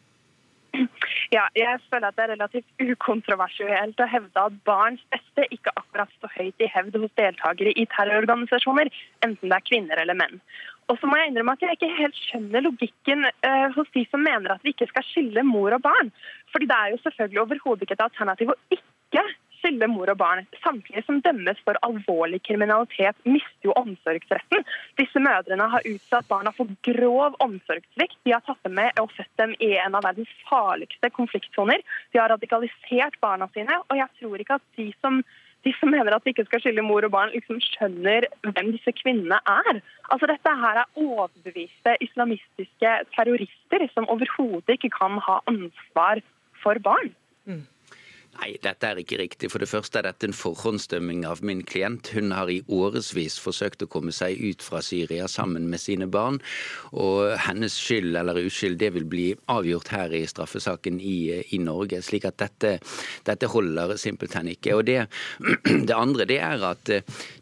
Ja, jeg føler at det er relativt ukontroversielt å hevde at barns beste ikke akkurat står høyt i hevd hos deltakere i terrororganisasjoner, enten det er kvinner eller menn. Og så må jeg innrømme at jeg ikke helt skjønner logikken uh, hos de som mener at vi ikke skal skille mor og barn. Fordi det er jo selvfølgelig overhodet ikke et alternativ å ikke skille mor og barn. Samtlige som dømmes for alvorlig kriminalitet, mister jo omsorgsretten. Disse mødrene har utsatt barna for grov omsorgssvikt. De har tatt dem med og født dem i en av verdens farligste konfliktsoner. De har radikalisert barna sine, og jeg tror ikke at de som de som mener at de ikke skal skille mor og barn, liksom skjønner hvem disse kvinnene er. Altså Dette her er overbeviste islamistiske terrorister som overhodet ikke kan ha ansvar for barn. Mm. Nei, dette er ikke riktig. For det første er dette en forhåndsdømming av min klient. Hun har i årevis forsøkt å komme seg ut fra Syria sammen med sine barn. Og hennes skyld eller uskyld, det vil bli avgjort her i straffesaken i, i Norge. Slik at dette, dette holder simpelthen ikke. Og det, det andre det er at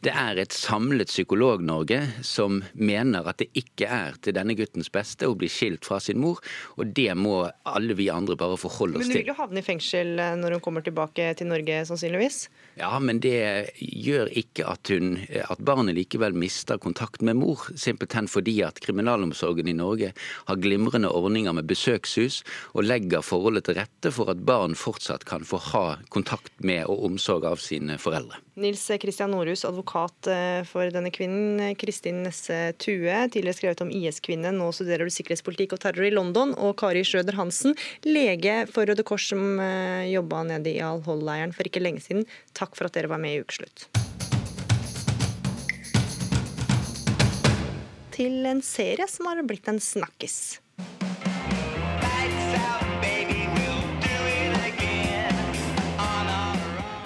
det er et samlet Psykolog-Norge som mener at det ikke er til denne guttens beste å bli skilt fra sin mor, og det må alle vi andre bare forholde oss til. Men du vil jo havne i fengsel når hun kommer tilbake til Norge, sannsynligvis? Ja, men det gjør ikke at, hun, at barnet likevel mister kontakt med mor. Simpelthen fordi at kriminalomsorgen i Norge har glimrende ordninger med besøkshus, og legger forholdet til rette for at barn fortsatt kan få ha kontakt med og omsorg av sine foreldre. Nils Kristian Norhus, advokat eh, for denne kvinnen. Kristin Nesse Tue, tidligere skrevet om IS-kvinne, nå studerer du sikkerhetspolitikk og terror i London. Og Kari Schrøder Hansen, lege for Røde Kors som eh, jobba nede i Al-Hol-leiren for ikke lenge siden. Takk for at dere var med i Ukeslutt. Til en serie som har blitt en snakkis.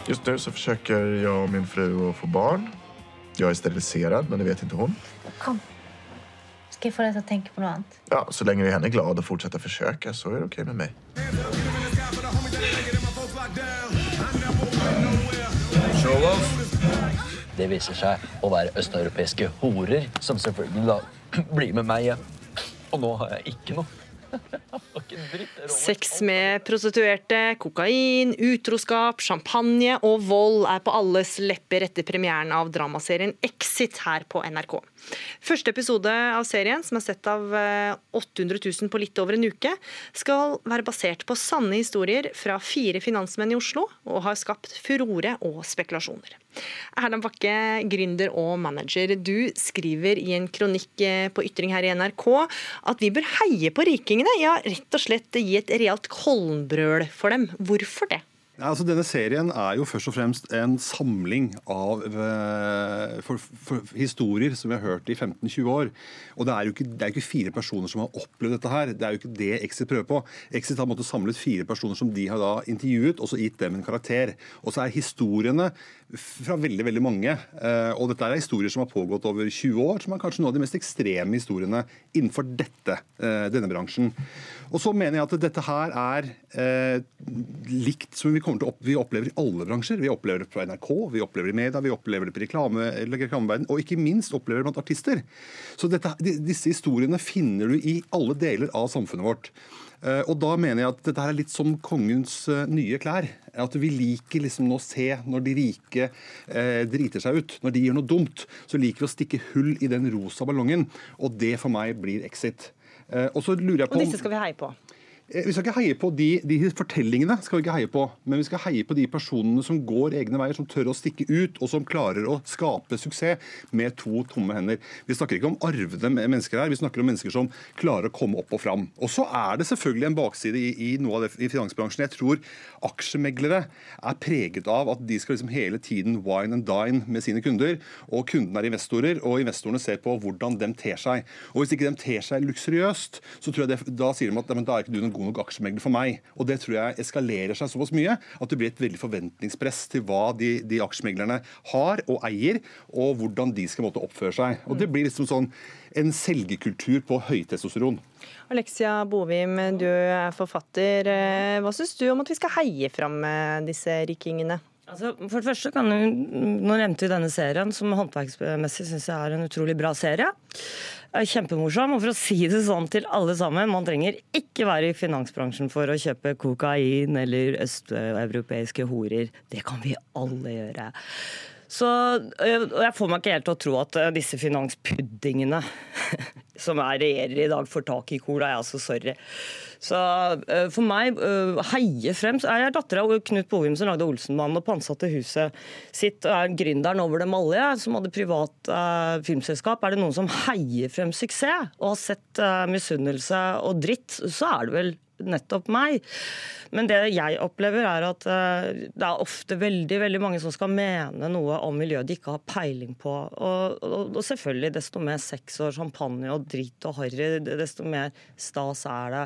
Just nu så försöker jag och min fru att få barn. Jag är steriliserad, men det vet inte hon. Kom. Ska jag få deg til å tenke på noe annet? Ja, så lenge vi är henne glad og fortsetter å försöka så är det okej med mig. Det viser seg å være østeuropeiske horer som selvfølgelig da blir med meg hjem. Og nå har jeg ikke noe. Sex med prostituerte, kokain, utroskap, champagne og vold er på alles lepper etter premieren av dramaserien Exit her på NRK. Første episode av serien, som er sett av 800 000 på litt over en uke, skal være basert på sanne historier fra fire finansmenn i Oslo, og har skapt furore og spekulasjoner. Erland Bakke, gründer og manager. Du skriver i en kronikk på Ytring her i NRK at vi bør heie på rikingene. Ja, rett og slett gi et realt kollenbrøl for dem. Hvorfor det? Altså, denne serien er jo først og fremst en samling av uh, for, for historier som vi har hørt i 15-20 år. Og det er jo ikke, det er ikke, fire personer som har opplevd dette her. Det er jo ikke det Exit prøver på. Exit har måttet samlet fire personer som de har da intervjuet, og så gitt dem en karakter. Og så er historiene fra veldig veldig mange. Uh, og dette er historier som har pågått over 20 år, som er kanskje noen av de mest ekstreme historiene innenfor dette, uh, denne bransjen. Og så mener jeg at dette her er likt som vi til opp, vi opplever i alle bransjer. Vi opplever det på NRK, vi opplever det i media, vi opplever det på reklame, reklameverden, og ikke minst opplever det blant artister. Så dette, disse historiene finner du i alle deler av samfunnet vårt. Og da mener jeg at dette er litt som kongens nye klær. At vi liker liksom å se når de rike eh, driter seg ut. Når de gjør noe dumt, så liker vi å stikke hull i den rosa ballongen. Og det for meg blir exit. Eh, og så lurer jeg på... Og disse skal vi heie på? Vi skal ikke heie på de, de, fortellingene, skal vi ikke heie på, men vi skal heie på de personene som går egne veier, som tør å stikke ut, og som klarer å skape suksess med to tomme hender. Vi snakker ikke om arvede mennesker her, vi snakker om mennesker som klarer å komme opp og fram. Og så er det selvfølgelig en bakside i, i noe av det i finansbransjen. Jeg tror aksjemeglere er preget av at de skal liksom hele tiden wine and dine med sine kunder, og kundene er investorer, og investorene ser på hvordan de ter seg. Og Hvis ikke de ter seg luksuriøst, så tror jeg det, da sier de at da er ikke du noen god nok aksjemegler for meg. Og Det tror jeg eskalerer seg såpass mye at det blir et veldig forventningspress til hva de, de aksjemeglerne har og eier, og hvordan de skal måtte oppføre seg. Og Det blir liksom sånn en selgekultur på høytestosteron. Alexia Bovim, du er forfatter. Hva syns du om at vi skal heie fram disse rikingene? Altså, for det første kan du, Nå nevnte vi denne serien, som håndverksmessig syns jeg er en utrolig bra serie. Kjempemorsom. Og for å si det sånn til alle sammen, man trenger ikke være i finansbransjen for å kjøpe kokain eller østeuropeiske horer. Det kan vi alle gjøre. Så Jeg får meg ikke helt til å tro at disse finanspuddingene som er regjerer i dag, får tak i cola. Jeg er altså sorry. Så uh, for meg, heie frem så er jeg datter av Knut Bovim som lagde Olsenmannen og pantsatte huset sitt. og er gründeren over dem alle, jeg, som hadde privat uh, filmselskap. Er det noen som heier frem suksess og har sett misunnelse og dritt, så er det vel nettopp meg. Men det jeg opplever, er at eh, det er ofte veldig veldig mange som skal mene noe om miljøet de ikke har peiling på. Og, og, og selvfølgelig, desto mer sex og champagne og drit og harry, desto mer stas er det.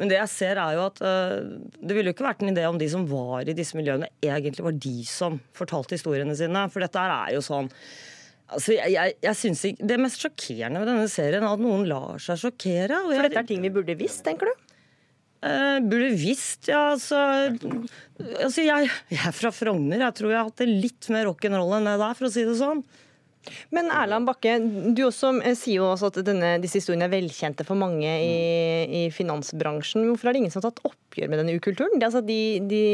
Men det jeg ser, er jo at eh, det ville jo ikke vært en idé om de som var i disse miljøene, egentlig var de som fortalte historiene sine. For dette er jo sånn Altså, jeg, jeg, jeg synes ikke, Det mest sjokkerende med denne serien er at noen lar seg sjokkere. For dette er ting vi burde visst, tenker du? Eh, burde visst, ja. Altså, altså jeg, jeg er fra Frogner. Jeg tror jeg har hatt det litt mer rock'n'roll enn det der, for å si det sånn. Men Erland Bakke, du også eh, sier jo også at denne, disse historiene er velkjente for mange i, i finansbransjen. Hvorfor er det ingen som har tatt oppgjør med denne ukulturen? Er altså, de, de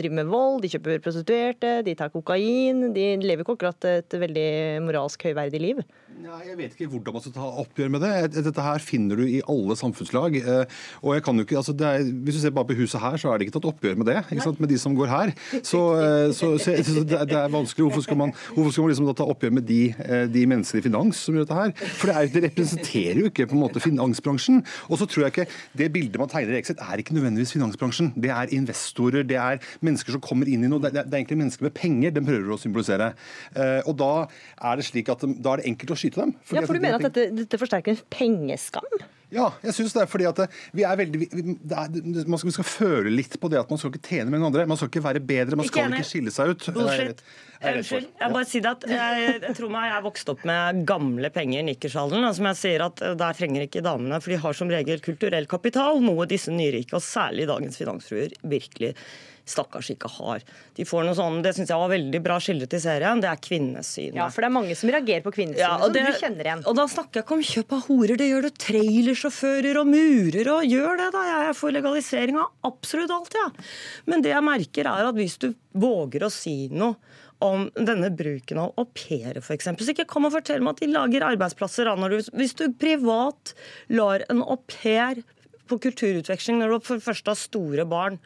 driver med vold, de kjøper prostituerte, de tar kokain. De lever ikke akkurat et veldig moralsk høyverdig liv. Nei, Jeg vet ikke hvordan man skal ta oppgjør med det. Dette her finner du i alle samfunnslag. eh, Og jeg kan jo ikke, altså det er, Hvis du ser bare på huset her, så er det ikke tatt oppgjør med det. ikke sant, Med de som går her. Så, eh, så, så, så det, er- vanskelig. Hvorfor skal man, hvorfor skal man liksom ta oppgjør med de, eh, de menneskene i finans som gjør dette her? For det, er, det representerer jo ikke på en måte finansbransjen. Og så tror jeg ikke det bildet man tegner i Exit, er ikke nødvendigvis finansbransjen. Det er investorer, det er mennesker som kommer inn i noe. Det er, det er egentlig mennesker med penger de prøver å symbolisere. Og da er det slik at da er det enkelt å skyte dem. Ja, for at du mener at dette, dette forsterker en pengeskam? ja, jeg synes det er fordi at vi er veldig vi, det er, man skal, Vi skal føle litt på det at man skal ikke tjene med noen andre. Man skal ikke være bedre, man skal ikke, ikke skille seg ut. Bullshit. Er. Unnskyld. Jeg bare sier at jeg, jeg tror meg jeg er vokst opp med gamle penger i nikkersalderen. og Som jeg sier at eh, Der trenger ikke damene, for de har som regel kulturell kapital, noe disse nyrike, og særlig dagens finansfruer, virkelig stakkars ikke har. De får noe sånn, Det syns jeg var veldig bra skildret i serien. Det er kvinnesynet. Ja, for det er mange som reagerer på kvinnesynet, Ja, som det- du kjenner igjen. Og da snakker jeg ikke om kjøp av horer, det gjør du trailersjåfører og murer og gjør det, da. Jeg er for legalisering av absolutt alt, jeg. Ja. Men det jeg merker, er at hvis du våger å si noe om denne bruken av au pairer, f.eks. Så ikke kom og fortell meg at de lager arbeidsplasser. Når du, hvis du privat lar en au pair på kulturutveksling når du for det første har store barn,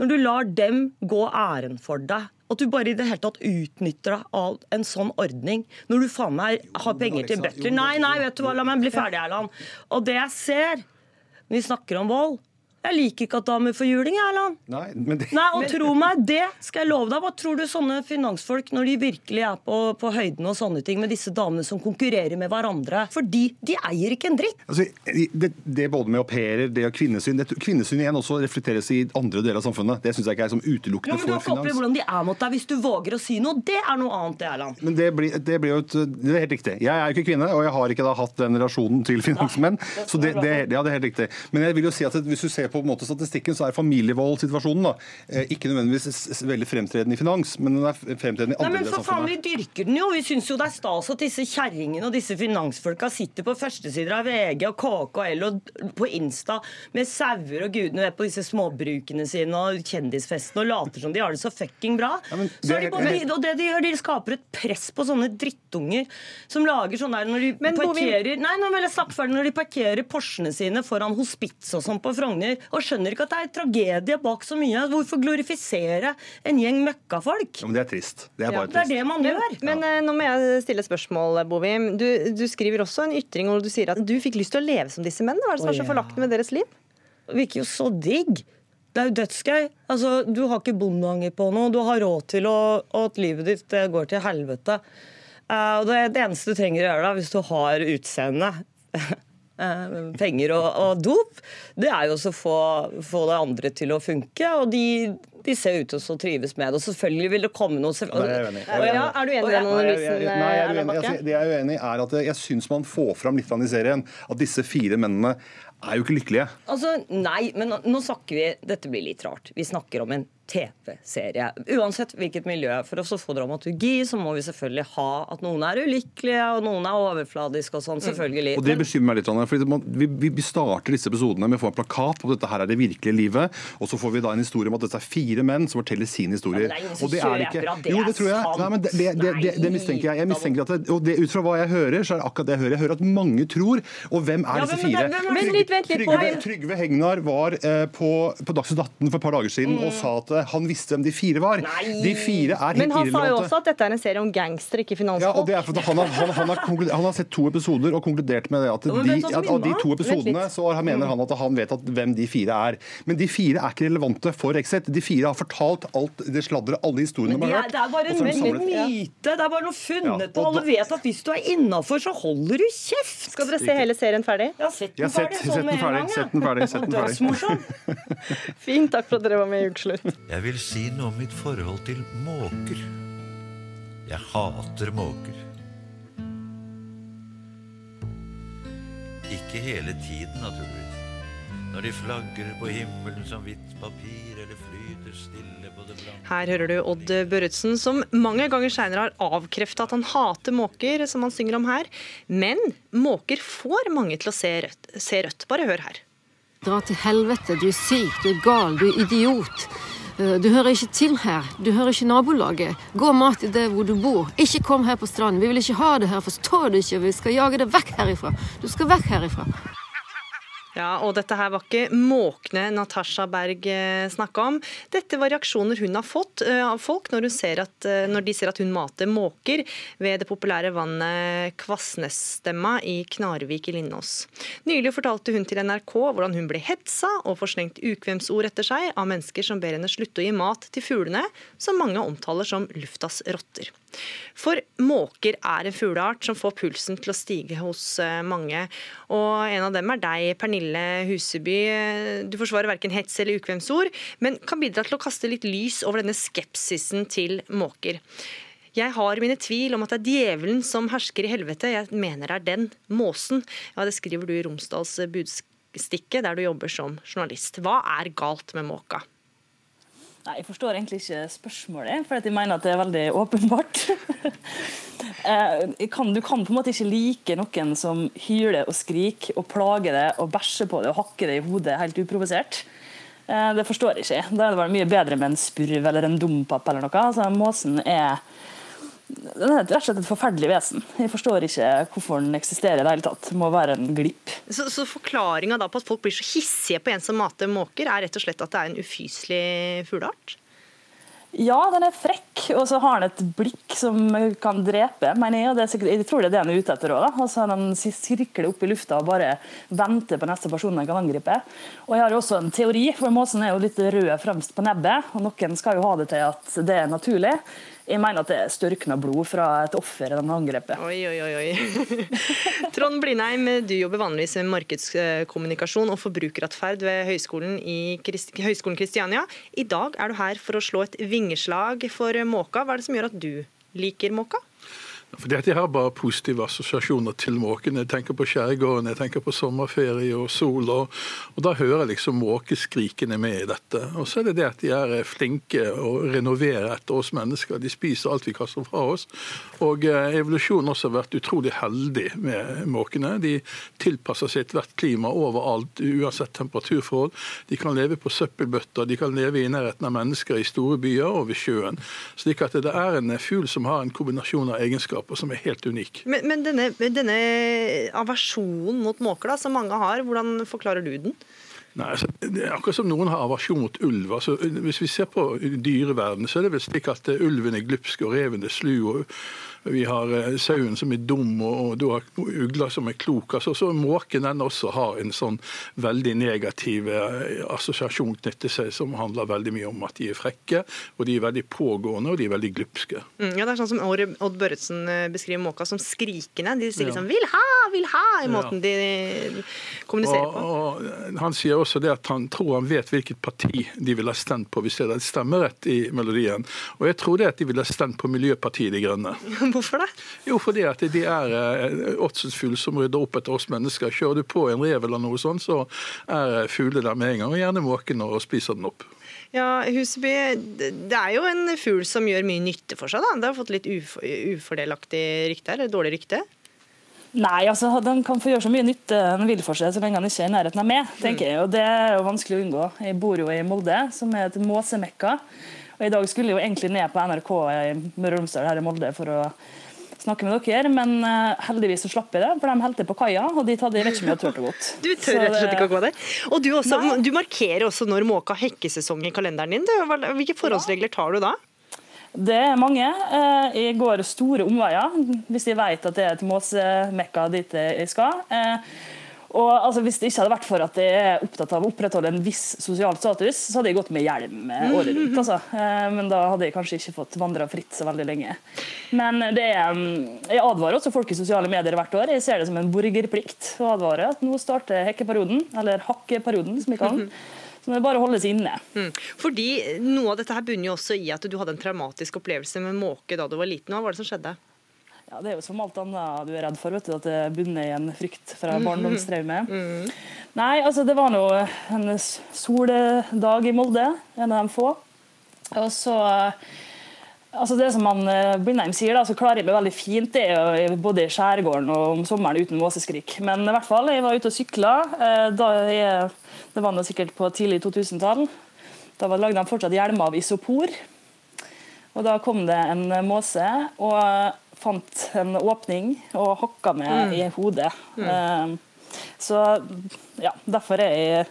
når du lar dem gå æren for deg, at du bare i det hele tatt utnytter deg av en sånn ordning, når du faen meg har penger til butler Nei, nei, vet du hva, la meg bli ferdig, Erland. Og det jeg ser når vi snakker om vold Jeg liker ikke at damer får juling, jeg, Erland. Nei, men det, Nei, og tro meg, det skal jeg love deg. Hva tror du sånne finansfolk, når de virkelig er på, på høyden og sånne ting, med disse damene som konkurrerer med hverandre? Fordi de eier ikke en dritt. Altså, det, det både med au pairer, det og kvinnesyn det, Kvinnesyn igjen også reflekteres i andre deler av samfunnet. Det syns jeg ikke er som Ja, for men Du har ikke opplevd hvordan de er mot deg hvis du våger å si noe. Det er noe annet, det, Erland. Men det blir, det blir jo et, det er helt riktig. Jeg er jo ikke kvinne, og jeg har ikke da hatt den relasjonen til finansmenn. Så det, det, ja, det er helt riktig. Men jeg vil jo si at hvis du ser på, en måte, statistikken, så er familievoldsituasjonen da, eh, ikke nødvendigvis veldig fremtredende i finans, men den er fremtredende i Nei, andre men deler for av faen, Vi dyrker den jo. Vi syns jo det er stas at disse kjerringene og disse finansfolka sitter på førstesider av VG og KKL og på Insta med sauer og gudene vet på disse småbrukene sine og kjendisfestene og later som de har det så fucking bra. men så det er de er- og det de gjør, de skaper et press på sånne drittunger som lager sånn der når de parkerer Nei, nå vil jeg snakke ferdig. Når de parkerer Porschene sine foran hospits og sånn på Frogner og skjønner ikke at det er tragedie bak så mye. Hvorfor glorifisere en gjeng møkkafolk? Ja, men det er trist. Det er Ja, trist. det er det man gjør. men eh, nå må jeg stille et spørsmål, Bovim. Du, du skriver også en ytring hvor du sier at du fikk lyst til å leve som disse mennene. Hva er det som er så forlagt med deres liv? Det virker jo så digg. Det er jo dødsgøy. Altså, du har ikke bondeanger på noe. Du har råd til å, at livet ditt det går til helvete. Uh, og det, det eneste du trenger å gjøre da, hvis du har utseende, eh, penger og, og dop, det er jo å få, få det andre til å funke. Og de, de ser ut til å trives med det. Og selvfølgelig vil det komme noe Ja, det er jeg uenig. Jeg er Ja, er du enig i den analysen? Nei, jeg er uenig. Altså, det jeg er uenig er at jeg, syns man får fram litt i serien at disse fire mennene er jo ikke lykkelige. Altså, Nei, men nå, nå snakker vi Dette blir litt rart. Vi snakker om en TV-serie. Uansett hvilket miljø. For å få dramaturgi så må vi selvfølgelig ha at noen er ulykkelige, og noen er overfladiske og sånn. Selvfølgelig. Og Det bekymrer meg litt. Anna, man, vi, vi starter disse episodene med å få en plakat på at dette her er det virkelige livet. Og så får vi da en historie om at dette er fire menn som forteller sin historie. Ja, og det er det ikke. det Jo, det tror jeg. Nei, men det, det, det, mistenker jeg. Jeg mistenker at det, og det, Ut fra hva jeg hører, så er det akkurat det jeg hører. Jeg hører at mange tror. Og hvem er Ja, disse fire? hvem Trygve, Bård. Trygve Hegnar var eh, på, på Dagsnytt 18 for et par dager siden Mm. og sa at irrelevante. Han visste hvem de fire var. De fire er helt Men han sa jo også at dette er en serie om gangstere, ikke Ja, og det er fordi han har, han, han, har han har sett to episoder og konkludert med det at, de, som at av de to? Episodene så mener han at han vet at hvem de fire er. Men de fire er ikke relevante for Exit. De fire har fortalt alt det sladderet, alle historiene de har hørt. det er bare en myte. Det er bare noe funnet. Ja, og og alle vet at hvis du er innafor, så holder du kjeft. Skal dere se hele serien ferdig? Ja, sett den sett, ferdig. sett sånn den ferdig. Sett den ferdig. Sett den ferdig. Dødsmorsom. Fint, takk for at dere var med i Ukeslutt. Jeg vil si noe om mitt forhold til måker. Jeg hater måker. Ikke hele tiden, naturligvis. Når de flagrer på himmelen som hvitt papir, eller flyter stille på det blanke Her hører du Odd Børretzen, som mange ganger seinere har avkrefta at han hater måker, som han synger om her. Men måker får mange til å se rødt. Se rødt. Bare hør her. Dra til helvete, du er syk, du er gal, du er idiot. Eh, Du hører ikke til her, du hører ikke nabolaget. Gå og mat i det hvor du bor. Ikke kom her på stranden, vi vil ikke ha det her, forstår du ikke? Vi skal jage deg vekk herifra. Du skal vekk herifra. Ja, og dette her var ikke måkne Natasha Berg eh, snakka om. Dette var reaksjoner hun har fått eh, av folk når, at, eh, når de ser at hun mater måker ved det populære vannet Kvassnesstemma i Knarvik i Lindås. Nylig fortalte hun til NRK hvordan hun ble hetsa og får slengt ukvemsord etter seg av mennesker som ber henne slutte å gi mat til fuglene, som mange omtaler som luftas rotter. For måker er en fugleart som får pulsen til å stige hos mange. Og en av dem er deg, Pernille Huseby. Du forsvarer verken hets eller ukvemsord, men kan bidra til å kaste litt lys over denne skepsisen til måker. Jeg har mine tvil om at det er djevelen som hersker i helvete. Jeg mener det er den, måsen. Ja, Det skriver du i Romsdals Budstikke, der du jobber som journalist. Hva er galt med måka? Nei, Jeg forstår egentlig ikke spørsmålet, for jeg mener at det er veldig åpenbart. Eh, du kan på en måte ikke like noen som hyler og skriker og plager deg og bæsjer på det og hakker det i hodet helt uprovosert. Eh, Det forstår jeg ikke. Da er det mye bedre med en spurv eller en dompap eller noe. Altså, måsen er den er rett og slett et forferdelig vesen. Jeg forstår ikke hvorfor den eksisterer i det hele tatt. Det må være en glipp. Så, så forklaringa på at folk blir så hissige på en som mater måker, er rett og slett at det er en ufyselig fugleart? Ja, den er frekk, og så har den et blikk som kan drepe, mener jeg. Og er jeg tror det er det han er ute etter òg. Altså, den sirkler opp i lufta og bare venter på neste person den kan angripe. Og jeg har jo også en teori, for måsen er jo litt rød fremst på nebbet. Og noen skal jo ha det til at det er naturlig. Jeg mener at det er størkna blod fra et offer i den angrepet. Oi, oi, oi. Trond Blindheim, du jobber vanligvis med markedskommunikasjon og forbrukeratferd ved Høgskolen, i Krist Høgskolen Kristiania. I dag er du her for å slå et vingeslag for måka. Hva er det som gjør at du liker måka? Fordi at Jeg har bare positive assosiasjoner til måken. Jeg tenker på skjærgården, jeg tenker på sommerferie og sol. Og, og Da hører jeg liksom måkeskrikene med i dette. Og så er det det at de er flinke og renoverer etter oss mennesker. De spiser alt vi kaster fra oss. Og eh, evolusjonen også har vært utrolig heldig med måkene. De tilpasser seg ethvert klima overalt, uansett temperaturforhold. De kan leve på søppelbøtter, de kan leve i nærheten av mennesker i store byer og ved sjøen. Slik at det er en fugl som har en kombinasjon av egenskaper som er helt unik. Men, men denne, denne aversjonen mot måker da, som mange har, hvordan forklarer du den? Nei, altså, det er akkurat som noen har aversjon mot ulv. Altså, hvis vi ser på dyreverdenen, så er det vel slik at ulven er glupsk og reven er slu. og vi har eh, sauen som er dum, og, og du har ugla som er klok. Altså, så Måken den også har en sånn veldig negativ eh, assosiasjon knyttet seg, som handler veldig mye om at de er frekke, og de er veldig pågående, og de er veldig glupske. Mm, ja, det er sånn som Odd Børretzen eh, beskriver måka som skrikende. De sier Ja. liksom 'vil ha', 'vil ha' i måten de kommuniserer på. Og, og Han sier også det at han tror han vet hvilket parti de ville ha stemt på hvis det hadde stemmerett i melodien. Og jeg tror det at de ville ha stemt på Miljøpartiet De Grønne. Hvorfor det? Jo, fordi at de er eh, åtselsfugl som rydder opp etter oss mennesker. Kjører du på en rev eller noe sånt, så er fuglene der med en gang, og gjerne måken og spiser den opp. Ja, Huseby, det er jo en fugl som gjør mye nytte for seg. da. Det har fått litt uf ufordelaktig rykte her, eller dårlig rykte. Nei, altså den kan få gjøre så mye nytte den vil for seg, så lenge den ikke er i nærheten av meg. tenker jeg, og Det er jo vanskelig å unngå. Jeg bor jo i Molde, som er et måsemekka. Og I dag skulle jeg jo egentlig ned på NRK i Møre og Romsdal her i Molde for å snakke med dere, men eh, heldigvis så slapp jeg det, for de helte på kaia, og dit hadde jeg vet ikke om jeg turt å gå. Du tør rett og slett ikke å gå der. Og du, også, du markerer også når måka hekkesesong i kalenderen din. Du, Hvilke forholdsregler tar du da? Det er mange. Eh, Jeg går store omveier hvis jeg vet at det er et måsemekka dit jeg skal. Og altså, Hvis det ikke hadde vært for at jeg er opptatt av å opprettholde en viss sosial status, så hadde jeg gått med hjelm eh, året rundt. Altså. Eh, Men da hadde jeg kanskje ikke fått vandra fritt så veldig lenge. Men det er, mm, jeg advarer også folk i sosiale medier hvert år. Jeg ser det som en borgerplikt å advare at nå starter hekkeperioden, eller hakkeperioden, som vi kaller den. Så det er bare å holde seg inne. Mm. Fordi Noe av dette her bunner jo også i at du hadde en traumatisk opplevelse med måke da du var liten. Hva var det som skjedde? Ja, Det er jo som alt annet du er redd for, vet du, at det bunner i en frykt fra barndomstraume. Mm -hmm. Nei, altså det var nå en soldag i Molde, en av de få. Og så Altså Det som han eh, Blindheim sier, da, så klarer jeg meg veldig fint det er jo både i skjærgården og om sommeren uten måseskrik. Men i hvert fall, jeg var ute og sykla. eh, det var nå sikkert på tidlig 2000-tall. Da var- lagde de fortsatt hjelmer av isopor. Og Da kom det en måse og fant en åpning og hakka meg Mm. i hodet. Mm. Eh, Så ja, derfor er jeg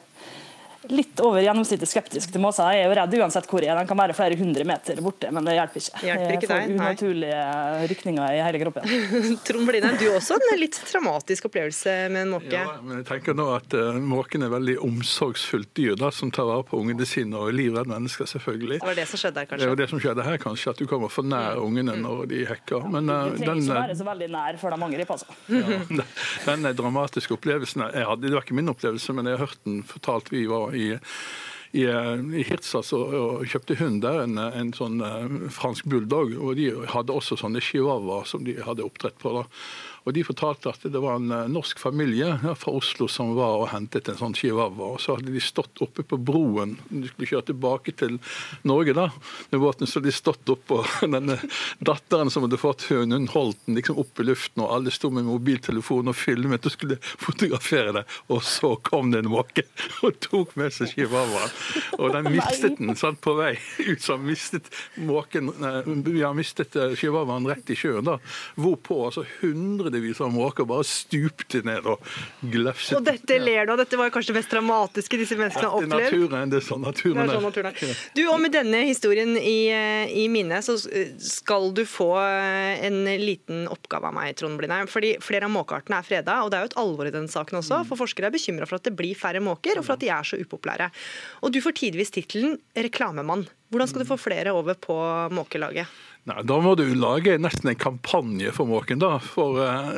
litt over gjennomsnittet skeptisk til måser. Jeg er jo redd uansett hvor jeg er. Den kan være flere hundre meter borte, men det hjelper ikke. Hjelper ikke jeg får deg, nei. unaturlige rykninger i hele kroppen. Trond Blindheim, du også en litt traumatisk opplevelse med en måke. Ja, men jeg tenker nå at uh, Måken er veldig omsorgsfullt dyr da, som tar vare på ungene sine og livredd mennesker, selvfølgelig. Det var det som skjedde her, kanskje? Det var det som skjedde her, kanskje, at du kommer for nær ungene når de hekker. Men uh, Det trenger den, ikke uh, være så veldig nær før de angrer på altså. Ja, den dramatiske opplevelsen jeg hadde, Det var ikke min opplevelse, men jeg har hørt den fortalt. Vi var i i, i Hirtshals og, og kjøpte hund der, en, en sånn uh, fransk bulldog. Og de hadde også sånne chihuahuaer som de hadde oppdrett på. da. Og De fortalte at det var en uh, norsk familie fra Oslo som var og hentet en sånn chihuahua. Og så hadde de stått oppe på broen. De skulle kjøre tilbake til Norge da, med båten. Så hadde de stått oppå denne datteren som hadde fått hunden. Hun holdt den liksom opp i luften, og alle sto med mobiltelefon og filmet og skulle fotografere det. Og så kom det en måke og tok med seg chihuahuaen. Og den mistet den sant, på vei ut. Så mistet måken Vi har mistet eh, chihuahuaen rett i sjøen. da, Hvorpå altså hundrevis at måker bare stupte ned og glefset. Og dette ler du av. Dette var kanskje det mest dramatiske disse menneskene har Det er opplevd. naturen, det er sånn naturen er sånn naturen er. Du, og Med denne historien i, eh, i minnet, så skal du få eh, en liten oppgave av meg, Trond Blindheim. Fordi Flere av måkeartene er freda, og det er jo et alvor i den saken også. For Forskere er bekymra for at det blir færre måker, og for at de er så upopulære. Og Du får tidvis tittelen 'reklamemann'. Hvordan skal du få flere over på måkelaget? Nei, Da må du lage nesten en kampanje for måken. da, for eh,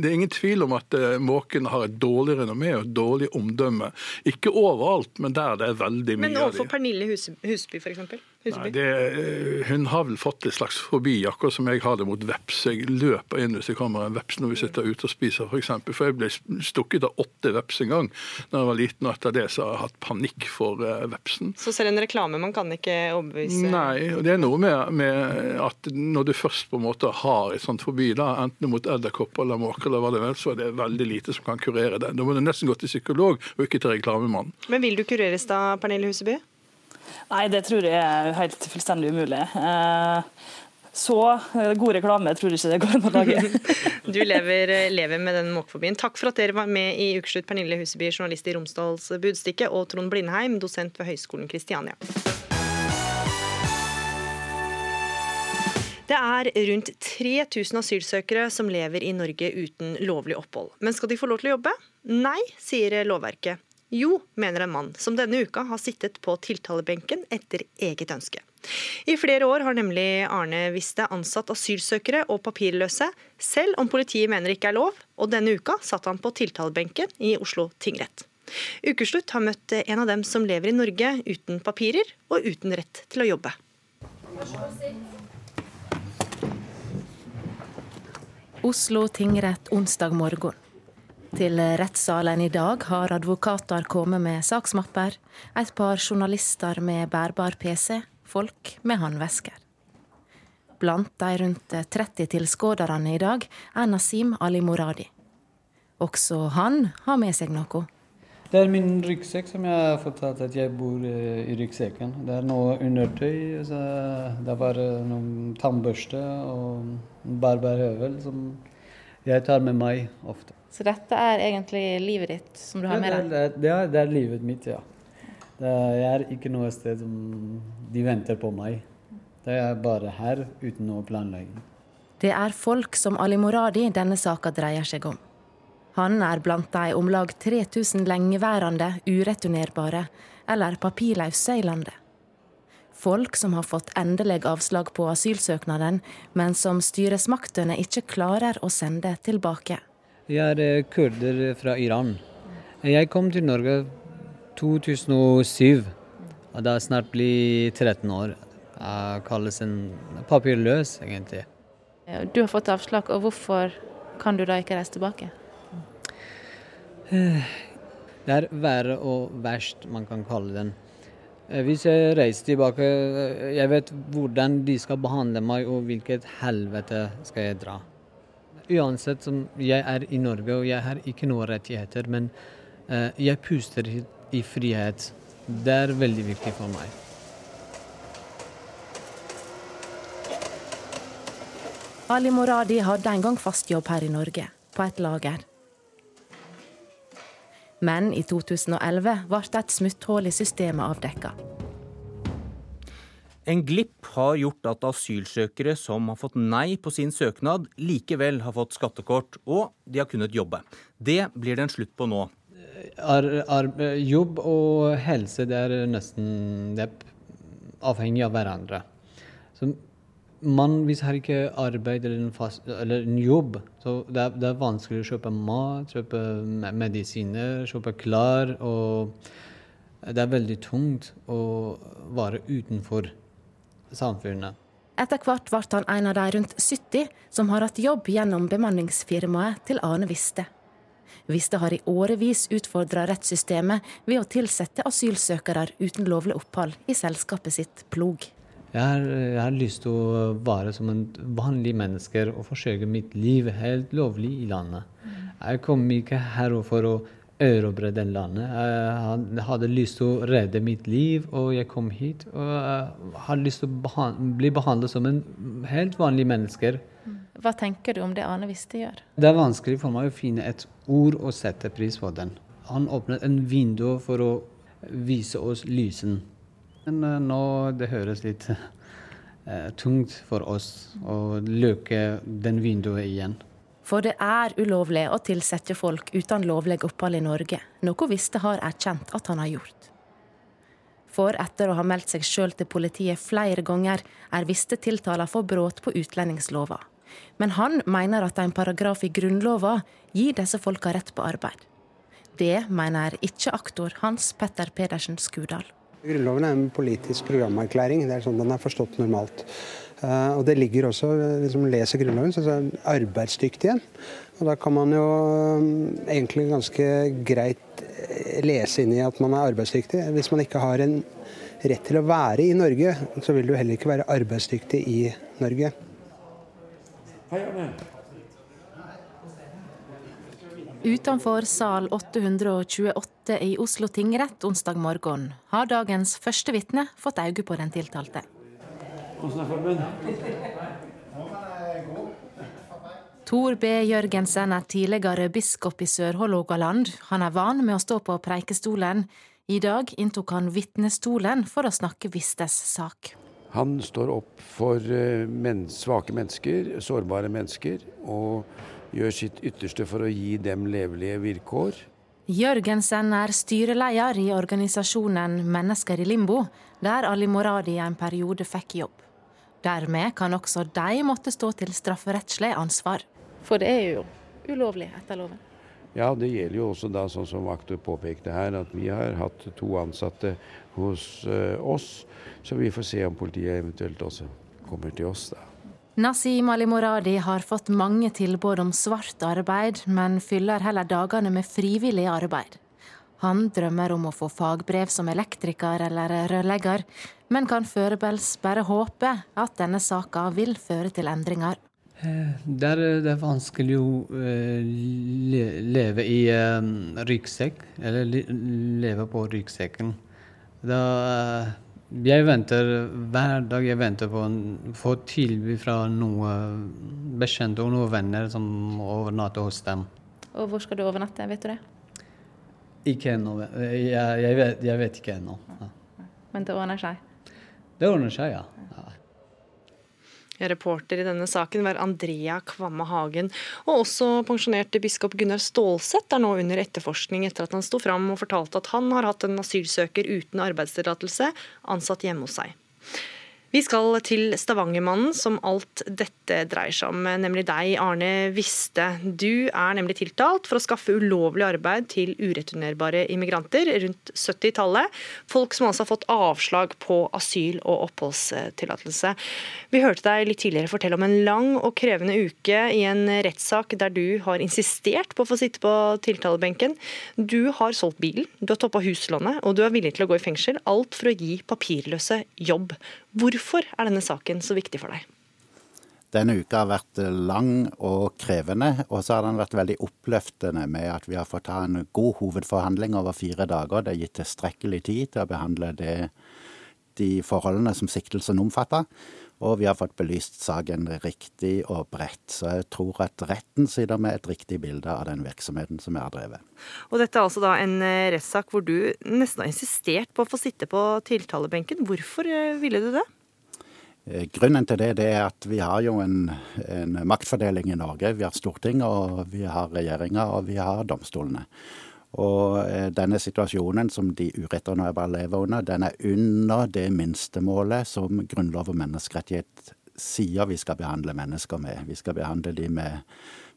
Det er ingen tvil om at uh, måken har et dårlig renommé og et dårlig omdømme. Ikke overalt, men der det er veldig mye av dem. Men overfor Pernille Hus Husby, f.eks.? Nei, det, eh, hun har vel fått et slags fobi, akkurat som jeg har det mot veps. Jeg løper inn hvis det kommer en veps når vi sitter ute og spiser, f.eks. For, eksempel. for jeg ble stukket av åtte veps en gang da jeg var liten, og etter det så har jeg hatt panikk for eh, vepsen. Så selv en reklame man kan ikke overbevise Nei, og det er noe med, med at når du først på en måte har et sånt fobi, da, enten mot edderkopper eller måker, eller hva det er, så er det veldig lite som kan kurere det. Da må du nesten gå til psykolog og ikke til reklamemann. Men vil du kureres da, Pernille Huseby? Nei, det tror jeg er helt fullstendig umulig. Eh, Så eh, god reklame tror jeg ikke det går an å lage. Du lever, lever med den måkefobien. Takk for at dere var med i Ukeslutt, Pernille Huseby, journalist i Romsdals Budstikke, og Trond Blindheim, dosent ved Høgskolen Kristiania. Det er rundt 3000 asylsøkere som lever i Norge uten lovlig opphold. Men skal de få lov til å jobbe? Nei, sier lovverket. Jo, mener en mann som denne uka har sittet på tiltalebenken etter eget ønske. I flere år har nemlig Arne Viste ansatt asylsøkere og papirløse, selv om politiet mener det ikke er lov, og denne uka satt han på tiltalebenken i Oslo tingrett. Ukeslutt har møtt en av dem som lever i Norge uten papirer og uten rett til å jobbe. Oslo tingrett onsdag morgen. Til rettssalen i dag har advokater kommet med saksmapper, et par journalister med bærbar PC, folk med håndvesker. Blant de rundt 30 tilskuerne i dag er Nasim Ali Moradi. Også han har med seg noe. Det er min ryggsekk som jeg har fortalt at jeg bor eh, i ryggsekken. Det er noe undertøy. Så det var noen tannbørste og barberhøvel som jeg tar med meg ofte. Så dette er egentlig livet ditt som du har med deg? det, er, det, er, det er livet mitt, ja. Det er, jeg er ikke noe sted som de venter på meg. Det er bare her uten noe planlegging. Det er folk som Ali Moradi denne saka dreier seg om. Han er blant de om lag 3000 lengeværende ureturnerbare eller papirløse i landet. Folk som har fått endelig avslag på asylsøknaden, men som styresmaktene ikke klarer å sende tilbake. Jeg er eh, kurder fra Iran. Jeg kom til Norge 2007, og da snart blir 13 år. Jeg kalles en papirløs, egentlig. Du har fått avslag, og hvorfor kan du da ikke reise tilbake? Det er verre og verst, man kan kalle den. Eh, Hvis jeg reiser tilbake, eh, jeg vet hvordan de skal behandle meg, og hvilket helvete skal jeg dra. Uansett som jeg er i Norge, og jeg har ikke noen rettigheter, men uh, jeg puster i- frihet. Det er veldig viktig for meg. Ali Moradi hadde en gang fast jobb her i Norge, på et lager. Men i 2011 ble et smutthull i systemet avdekka. En glipp har gjort at asylsøkere som har fått nei på sin søknad, likevel har fått skattekort, og de har kunnet jobbe. Det blir det en slutt på nå. Ar, ar, jobb og helse det er nesten det er avhengig av hverandre. Så man, hvis har ikke arbeid eller en, fast, eller en jobb, så det er, det er vanskelig å kjøpe mat, kjøpe medisiner, kjøpe klær. Og det er veldig tungt å være utenfor samfunnet. Etter hvert ble han en av de rundt 70 som har hatt jobb gjennom bemanningsfirmaet til Ane Viste. Viste har i årevis utfordra rettssystemet ved å tilsette asylsøkere uten lovlig opphold i selskapet sitt Plog. Jeg har, jeg har lyst til å være som en vanlig menneske og forsøke mitt liv helt lovlig i landet. Jeg kom ikke her for å erobre det landet. Jeg had- hadde lyst til å redde mitt liv, og jeg kom hit. Og jeg hadde lyst til å behan bli behandlet som en helt vanlig menneske. Hva tenker du om det Ane Viste gjør? Det er vanskelig for meg å finne et ord og sette pris på den. Han åpnet en vindu for å vise oss lysen. Men eh, nå det høres litt eh, tungt for oss å lukke den vinduet igjen. For det er ulovlig å tilsette folk uten lovlig opphold i Norge, noe Viste har erkjent at han har gjort. For etter å ha meldt seg sjøl til politiet flere ganger, er Viste tiltala for brudd på utlendingslova. Men han mener at en paragraf i Grunnlova gir disse folka rett på arbeid. Det mener ikke aktor Hans Petter Pedersen Skudal. Grunnloven er en politisk programerklæring. Det er sånn den er forstått normalt. Eh, og det ligger også, hvis man leser Grunnloven, så er det arbeidsdyktig igjen. Og da kan man jo eh, egentlig ganske greit eh, lese inn i at man er arbeidsdyktig. Hvis man ikke har en rett til å være i Norge, så vil du heller ikke være arbeidsdyktig i Norge. Utenfor sal 828 i Oslo tingrett onsdag morgen har dagens første vitne fått øye på den tiltalte. Tor B. Jørgensen er tidligere biskop i Sør-Hålogaland. Han er van med å stå på preikestolen. I dag inntok han vitnestolen for å snakke Vistes sak. Han står opp for eh, men svake mennesker, sårbare mennesker, og gjør sitt ytterste for å gi dem levelige vilkår. Jørgensen er styreleder i organisasjonen Mennesker i limbo, der Ali Moradi en periode fikk jobb. Dermed kan også de måtte stå til strafferettslig ansvar. For det er jo ulovlig etter loven. Ja, det gjelder jo også da, sånn som aktor påpekte her, at vi har hatt to ansatte hos eh, oss, så vi får se om politiet eventuelt også kommer til oss da. Nasim Ali Moradi har fått mange tilbud om svart arbeid, men fyller heller dagene med frivillig arbeid. Han drømmer om å få fagbrev som elektriker eller rørlegger, men kan foreløpig bare håpe at denne saka vil føre til endringer. Det er, det er vanskelig å le, leve i um, ryggsekk, eller le, leve på ryggsekken. Da, jeg venter hver dag jeg venter på å få tilbud fra noen bekjente og noen venner som overnatter hos dem. Og hvor skal du overnatte, vet du det? Ikke ennå. Jeg, jeg, vet, jeg vet ikke ennå. Ja. Men det ordner seg? Det ordner seg, ja. ja. Reporter i denne saken var Andrea Kvamme Hagen. Og også pensjonerte biskop Gunnar Stålsett er nå under etterforskning etter at han sto fram og fortalte at han har hatt en asylsøker uten arbeidstillatelse ansatt hjemme hos seg. Vi skal til Stavangermannen, som alt dette dreier seg om, nemlig deg, Arne Viste. Du er nemlig tiltalt for å skaffe ulovlig arbeid til ureturnerbare immigranter rundt 70-tallet. Folk som altså har fått avslag på asyl- og oppholdstillatelse. Vi hørte deg litt tidligere fortelle om en lang og krevende uke i en rettssak der du har insistert på å få sitte på tiltalebenken. Du har solgt bilen, du har toppa huslånet, og du er villig til å gå i fengsel. Alt for å gi papirløse jobb. Hvorfor er denne saken så viktig for deg? Denne uka har vært lang og krevende, og så har den vært veldig oppløftende med at vi har fått ha en god hovedforhandling over fire dager. Det er gitt tilstrekkelig tid til å behandle det, de forholdene som siktelsen omfatter. Og vi har fått belyst saken riktig og bredt. Så jeg tror at retten sitter med et riktig bilde av den virksomheten som jeg har drevet. Og dette er altså da en eh, rettssak hvor du nesten har insistert på å få sitte på tiltalebenken. Hvorfor eh, ville du det? Eh, grunnen til det, det er at vi har jo en, en maktfordeling i Norge. Vi har Stortinget, og vi har regjeringa, og vi har domstolene. Og eh, denne situasjonen som de uretternøyere lever under, den er under det minstemålet som grunnlov og menneskerettighet sier vi skal behandle mennesker med. Vi skal behandle dem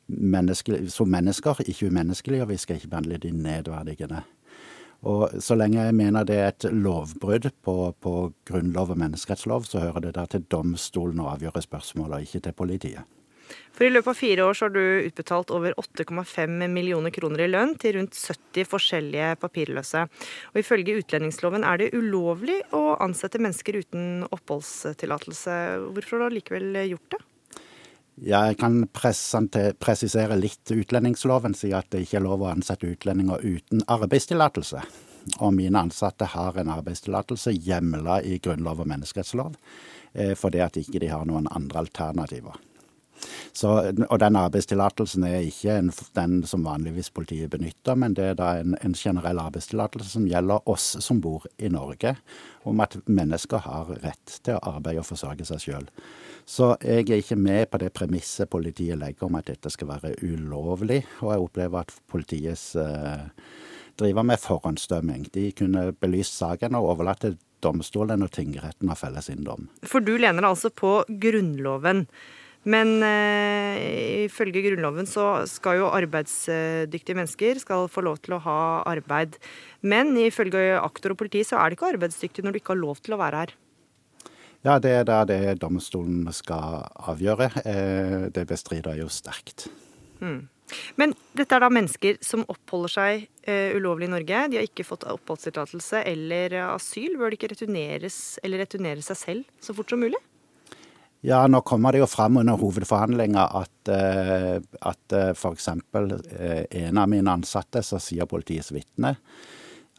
menneske, som mennesker, ikke umenneskelige, og vi skal ikke behandle de nedverdigende. Og så lenge jeg mener det er et lovbrudd på, på grunnlov og menneskerettslov, så hører det da til domstolen å avgjøre spørsmålet, og ikke til politiet. For I løpet av fire år så har du utbetalt over 8,5 millioner kroner i lønn til rundt 70 forskjellige papirløse. Og Ifølge utlendingsloven er det ulovlig å ansette mennesker uten oppholdstillatelse. Hvorfor har du likevel gjort det? Jeg kan presisere litt utlendingsloven, si at det ikke er lov å ansette utlendinger uten arbeidstillatelse. Og mine ansatte har en arbeidstillatelse hjemla i grunnlov og menneskerettslov, eh, fordi at ikke de har noen andre alternativer. Så, og den arbeidstillatelsen er ikke en, den som vanligvis politiet benytter, men det er da en, en generell arbeidstillatelse som gjelder oss som bor i Norge, om at mennesker har rett til å arbeide og forsørge seg sjøl. Så jeg er ikke med på det premisset politiet legger om at dette skal være ulovlig, og jeg opplever at politiet eh, driver med forhåndsdømming. De kunne belyst saken og overlatt til domstolen og tingretten å felle sin dom. For du lener altså på Grunnloven. Men eh, ifølge Grunnloven så skal jo arbeidsdyktige mennesker skal få lov til å ha arbeid. Men ifølge aktor og politi så er det ikke arbeidsdyktig når du ikke har lov til å være her. Ja, det er da det domstolen skal avgjøre. Eh, det bestrider jeg jo sterkt. Mm. Men dette er da mennesker som oppholder seg uh, ulovlig i Norge. De har ikke fått oppholdstillatelse eller asyl. Bør de ikke returneres eller returnere seg selv så fort som mulig? Ja, nå kommer det jo fram under hovedforhandlinga at, uh, at uh, f.eks. Uh, en av mine ansatte, som sier politiets vitne,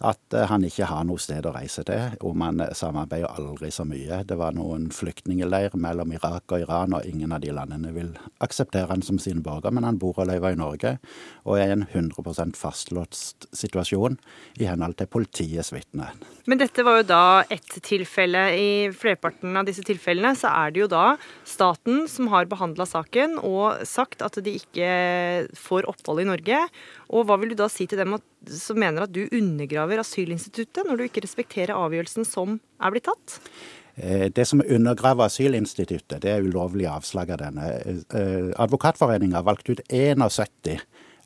at eh, han ikke har noe sted å reise til. Og man samarbeider aldri så mye. Det var noen flyktningleir mellom Irak og Iran, og ingen av de landene vil akseptere han som sin borger, men han bor og lever i Norge og er i en 100% fastlåst situasjon i henhold til politiets vitne. Men dette var jo da ett tilfelle. I flerparten av disse tilfellene så er det jo da staten som har behandla saken og sagt at de ikke får opphold i Norge. Og hva vil du da si til dem som mener at du undergraver asylinstituttet, når du ikke respekterer avgjørelsen som er blitt tatt? Eh, det som undergraver asylinstituttet, det er ulovlig avslag av denne. Eh, Advokatforeningen har valgt ut 71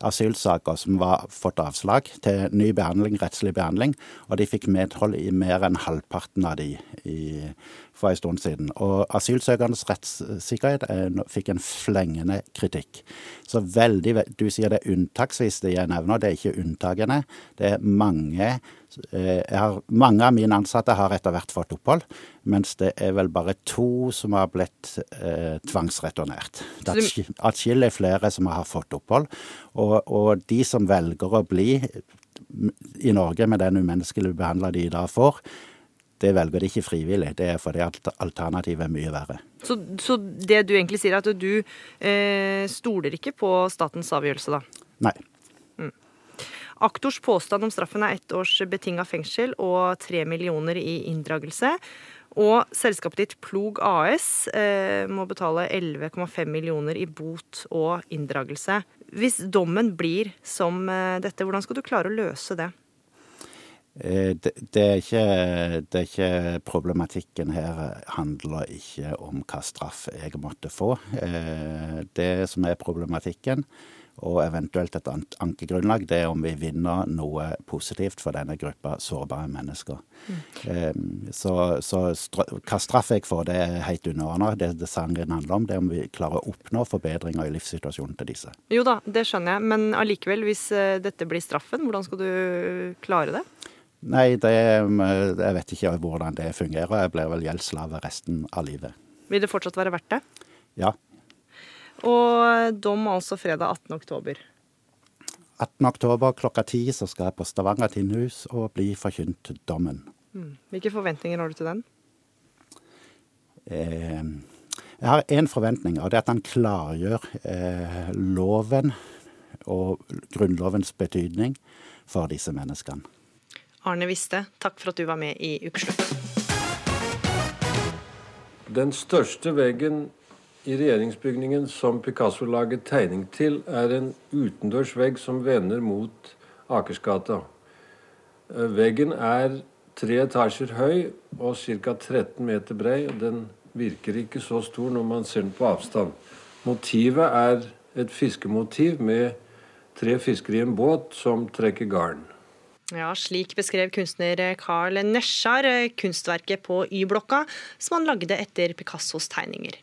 asylsaker som var fått avslag til ny behandling, rettslig behandling, og de fikk medhold i mer enn halvparten av de i, for en stund siden. Og asylsøkernes rettssikkerhet er, fikk en flengende kritikk. Så veldig, Du sier det er unntaksvis det jeg nevner, det er ikke unntakene. Det er mange Eh, har, mange av mine ansatte har etter hvert fått opphold, mens det er vel bare to som har blitt eh, tvangsreturnert. Det er atskillig flere som har fått opphold. Og, og, de som velger å bli i Norge med den umenneskelige behandla de da får, det velger de ikke frivillig. Det er fordi alternativet er mye verre. Så, så det du egentlig sier, er at du eh, stoler ikke på statens avgjørelse, da? Nei. Aktors påstand om straffen er ett års betinga fengsel og tre millioner i inndragelse. Og selskapet ditt Plog AS eh, må betale 11,5 millioner i bot og inndragelse. Hvis dommen blir som eh, dette, hvordan skal du klare å løse det? Eh, det, det, er ikke, det, er ikke, Problematikken her handler ikke om hva straff jeg måtte få. Eh, det som er problematikken, og eventuelt et ankegrunnlag, det er om vi vinner noe positivt for denne gruppa sårbare mennesker. Mm. Så, så hva straff jeg får, det er helt underordna. Det det sangen handler om, det er om vi klarer å oppnå forbedringer i livssituasjonen til disse. Jo da, det skjønner jeg, men allikevel, hvis eh, dette blir straffen, hvordan skal du klare det? Nei, det, jeg vet ikke hvordan det fungerer. Jeg blir vel gjeldsslave resten av livet. Vil det fortsatt være verdt det? Ja, og dom altså fredag 18. oktober. 18. oktober klokka ti så skal jeg på Stavanger tinghus og bli forkynt dommen. Mm. Hvilke forventninger har du til den? Eh, jeg har én forventning, og det er at han klargjør eh, loven og Grunnlovens betydning for disse menneskene. Arne Viste, takk for at du var med i Ukeslutt. Den største veggen i regjeringsbygningen som Picasso laget tegning til, er en utendørs vegg som vender mot Akersgata. Eh, veggen er tre etasjer høy og ca. 13 meter brei. Den virker ikke så stor når man ser den på avstand. Motivet er et fiskemotiv med tre fiskere i en båt som trekker garn. Ja, Slik beskrev kunstner Carl Nesjar kunstverket på Y-blokka, som han lagde etter Picassos tegninger.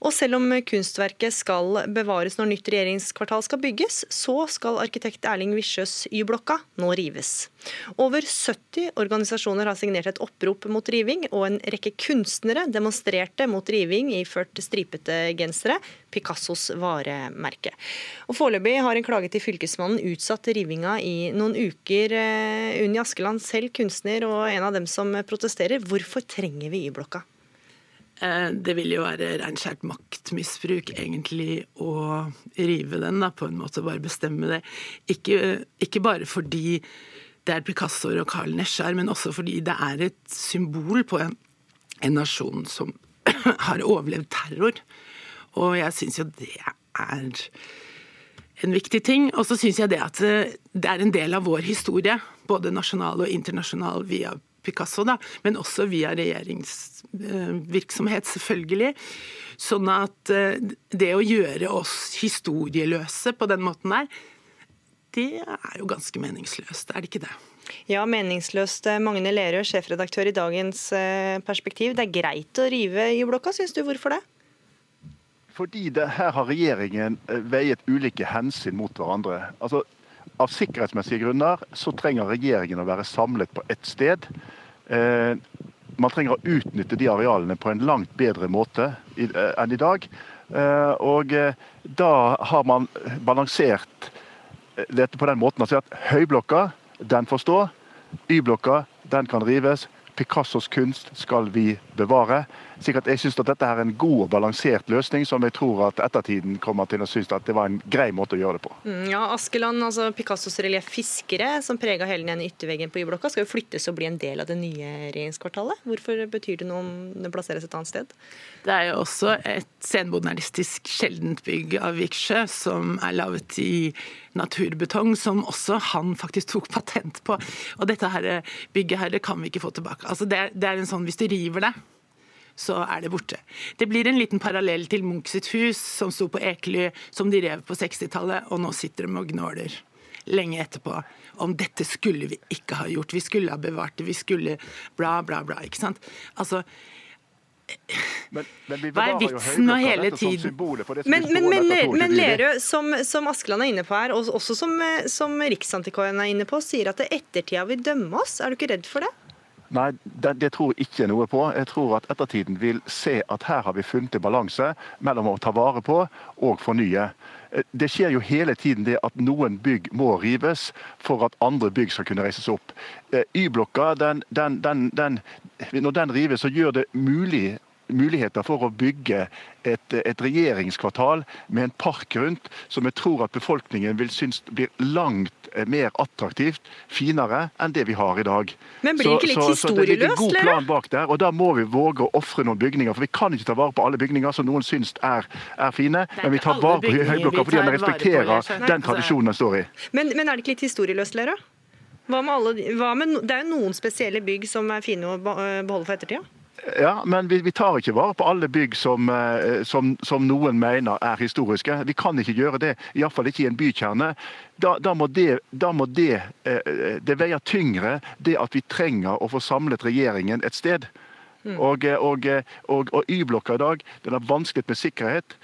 Og selv om kunstverket skal bevares når nytt regjeringskvartal skal bygges, så skal arkitekt Erling Visjøs Y-blokka nå rives. Over 70 organisasjoner har signert et opprop mot riving, og en rekke kunstnere demonstrerte mot riving iført stripete gensere, Picassos varemerke. Og Foreløpig har en klage til Fylkesmannen utsatt rivinga i noen uker. Eh, Unni Askeland, selv kunstner og en av dem som protesterer. Hvorfor trenger vi Y-blokka? Eh, det vil jo være reinskjært maktmisbruk egentlig å rive den, da, på en måte bare bestemme det. Ikke, ikke bare fordi det er Picasso og Carl Nesjar, men også fordi det er et symbol på en, en nasjon som har overlevd terror. Og jeg syns jo det er en viktig ting. Og så syns jeg det at eh, det er en del av vår historie, både nasjonal og internasjonal, via Picasso, da, men også via regjeringsvirksomhet, selvfølgelig. Sånn at eh, det å gjøre oss historieløse på den måten der, det er jo ganske meningsløst, er det ikke det? Ja, meningsløst. Magne Lerøe, sjefredaktør i Dagens eh, Perspektiv. Det er greit å rive i blokka, syns du. Hvorfor det? Fordi det, her har regjeringen eh, veiet ulike hensyn mot hverandre. Altså, av sikkerhetsmessige grunner så trenger regjeringen å være samlet på ett sted. Eh, man trenger å utnytte de arealene på en langt bedre måte i, eh, enn i dag. Eh, og eh, da har man balansert eh, dette på den måten å si at Høyblokka, den får stå. Y-blokka, den kan rives. Picassos kunst skal vi bevare. Slik at jeg synes at dette er en god og balansert løsning, som jeg tror at ettertiden kommer til å synes at det var en grei måte å gjøre det på. Mm, ja, Askeland, altså Picassos relief 'Fiskere', som prega hele den ytterveggen på Y-blokka, skal jo flyttes og bli en del av det nye regjeringskvartalet. Hvorfor betyr det noe om det plasseres et annet sted? Det er jo også et senmodernistisk sjeldent bygg av Viksjø, som er laget i naturbetong, som også han faktisk tok patent på. Og dette her bygget her, det kan vi ikke få tilbake. Altså det, er, det er en sånn, Hvis du river det, så er det borte. Det blir en liten parallell til Munch sitt hus, som sto på Ekely, som de rev på 60-tallet, og nå sitter de og gnåler lenge etterpå om dette skulle vi ikke ha gjort. Vi skulle ha bevart det, vi skulle bla, bla, bla. ikke sant? Altså, Men, men vi Hva er bevarer jo vitsen med Høyblokka, hele tiden- symbolet for det som Men, vil men, men, men. Lerøe, som, som Askeland er inne på her, og også som, eh, som Riksantikvaren er inne på, sier at ettertida vil dømme oss. Er du ikke redd for det? Nei, det, det tror jeg ikke noe på. Jeg tror at ettertiden vil se at her har vi funnet en balanse mellom å ta vare på og fornye. Eh, Det skjer jo hele tiden det at noen bygg må rives for at andre bygg skal kunne reises opp. Eh, Y-blokka, den, den, den, når den rives, så gjør det mulig muligheter for å bygge et, et regjeringskvartal med en park rundt, som jeg tror at befolkningen vil synes blir langt mer attraktivt, finere, enn det vi har i dag. Men blir det ikke litt så, så det ligger en god plan bak der, og da må vi våge å ofre noen bygninger. For vi kan ikke ta vare på alle bygninger som noen syns er, er fine, men vi tar vare på Høyblokka fordi vi på, respekterer den tradisjonen den står i. Men, men er det ikke litt historieløst, Lera? Hva med alle, hva med, det er jo noen spesielle bygg som er fine å eh, beholde for ettertida. Ja, men vi, vi tar ikke vare på alle bygg som, eh, som, som noen mener er historiske. Vi kan ikke gjøre det, iallfall ikke i en bykjerne. Da, da må, det, da må det, eh, det veier tyngre det at vi trenger å få samlet regjeringen et sted. Og, eh, og, og, og Y-blokka i dag den er vanskelig med sikkerhet.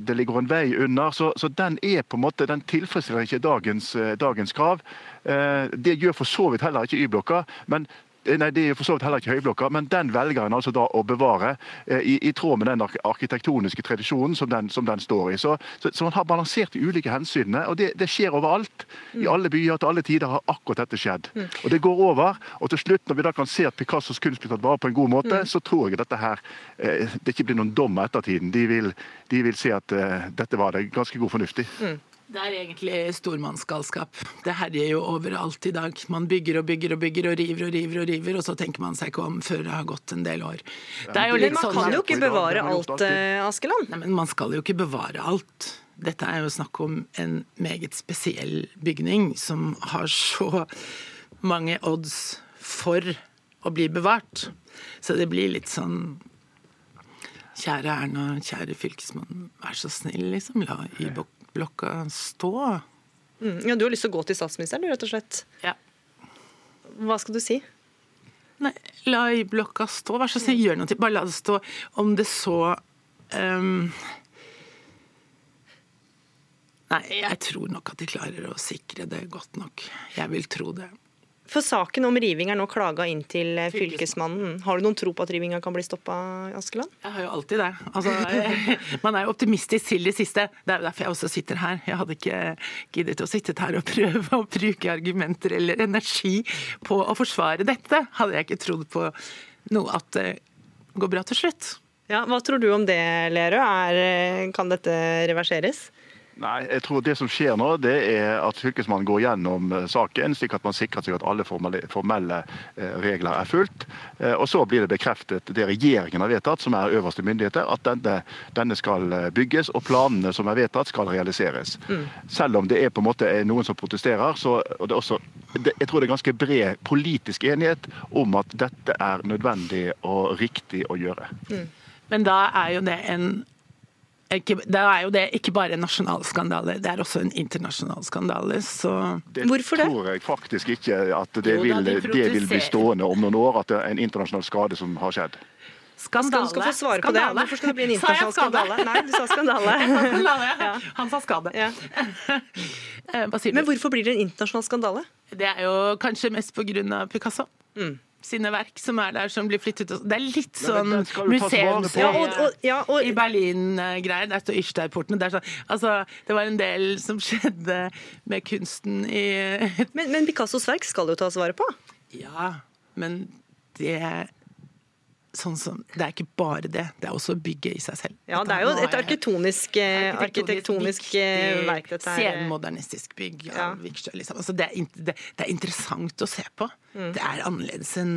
Det ligger en vei under. Så, så den er på en måte, den tilfredsstiller ikke dagens, dagens krav. Det gjør for så vidt heller ikke Y-blokka. men Nei, Det er for så vidt heller ikke Høyblokka, men den velger en altså da å bevare eh, i, i tråd med den ark- arkitektoniske tradisjonen som den, som den står i. Så, så, så man har balansert de ulike hensynene, og det, det skjer overalt. I alle byer til alle tider har akkurat dette skjedd. Mm. Og det går over. Og til slutt, når vi da kan se at Picassos kunst blir tatt vare på en god måte, Mm. så tror jeg dette her eh, det ikke blir noen dom ettertiden. De vil, de vil se at eh, dette var det ganske god fornuftig. i. Det er egentlig stormannsgalskap. Det herjer jo overalt i dag. Man bygger og bygger og bygger og river og river, og river, og så tenker man seg ikke om før det har gått en del år. Det er jo Men man sånn kan jo ikke bevare alt, eh, Askeland. Nei, men man skal jo ikke bevare alt. Dette er jo snakk om en meget spesiell bygning som har så mange odds for å bli bevart. Så det blir litt sånn Kjære Erna, kjære fylkesmann, vær så snill, liksom. La Y-blokka stå. Mm. Ja, du har lyst til å gå til statsministeren, du, rett og slett. Ja. Hva skal du si? Nei, la Y-blokka stå, vær så snill, gjør noe til. Bare la det stå. Om det så um... Nei, jeg tror nok at de klarer å sikre det godt nok. Jeg vil tro det. For saken om riving er nå klaga inn til eh, Fylkesmannen. Har du noen tro på at rivinga kan bli stoppa, Askeland? Jeg har jo alltid det. Altså, man er jo optimistisk til det siste. Det er derfor jeg også sitter her. Jeg hadde ikke giddet å sitte her og prøve å bruke argumenter eller energi på å forsvare dette. Hadde jeg ikke trodd på noe at det går bra til slutt. Ja, Hva tror du om det, Lerøe? Er, eh, kan dette reverseres? Nei, jeg tror Det som skjer nå, det er at Fylkesmannen går gjennom eh, saken, slik at man sikrer seg at alle formelle, eh, regler er fulgt. Eh, Og Så blir det bekreftet det regjeringen har vedtatt, som er øverste myndigheter, at denne, denne skal bygges og planene som er vedtatt, skal realiseres. Selv om det er på en måte noen som protesterer, så og det er også, det, jeg tror det er ganske bred politisk enighet om at dette er nødvendig og riktig å gjøre. Men da er jo det en ikke, da er jo det ikke bare en nasjonal skandale, det er også en internasjonal skandale. Så Det Det tror jeg faktisk ikke at det, Jo vil, de det vil bli stående om noen år, at det er en internasjonal skade som har skjedd. Skandale. Skal, du skal få svare på det. Skandale. Hvorfor skal det bli en internasjonal skandale? Nei, du sa skandale. Jeg sa skandale. Han sa skade. Ja. Hva sier du? Men hvorfor blir det en internasjonal skandale? Det er jo kanskje mest pga. Picasso. Sine verk som er der, som blir flyttet og- Det er litt sånn museums... Ja, og- og- ja, og- I Berlin-greier. Der står er sånn, altså, det var en del som skjedde med kunsten i Men, men Picassos verk skal jo tas vare på. Ja, men det Sånn som, det er ikke bare det, det er også bygget i seg selv. Ja, det er jo et arkitektonisk, eh, arkitektonisk eh, verk, dette her. Senmodernistisk bygg Ja. Vikstø. Liksom. Altså, det, er, det, det er interessant å se på. Mm. Det er annerledes enn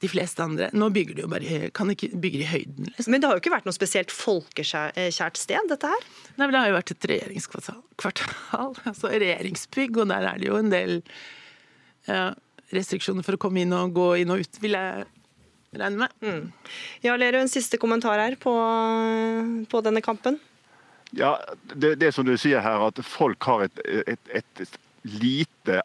de fleste andre. Nå bygger de jo bare kan ikke bygge i høyden. Liksom. Men det har jo ikke vært noe spesielt folkekjært sted, dette her? Nei, men Det har jo vært et regjeringskvartal, kvartal, altså regjeringsbygg, og der er det jo en del ja, restriksjoner for å komme inn og gå inn og ut, vil jeg regne med. Ja, Lerøe, en siste kommentar her på, på denne kampen. Ja, det, det som du sier her, at folk har et, et, et lite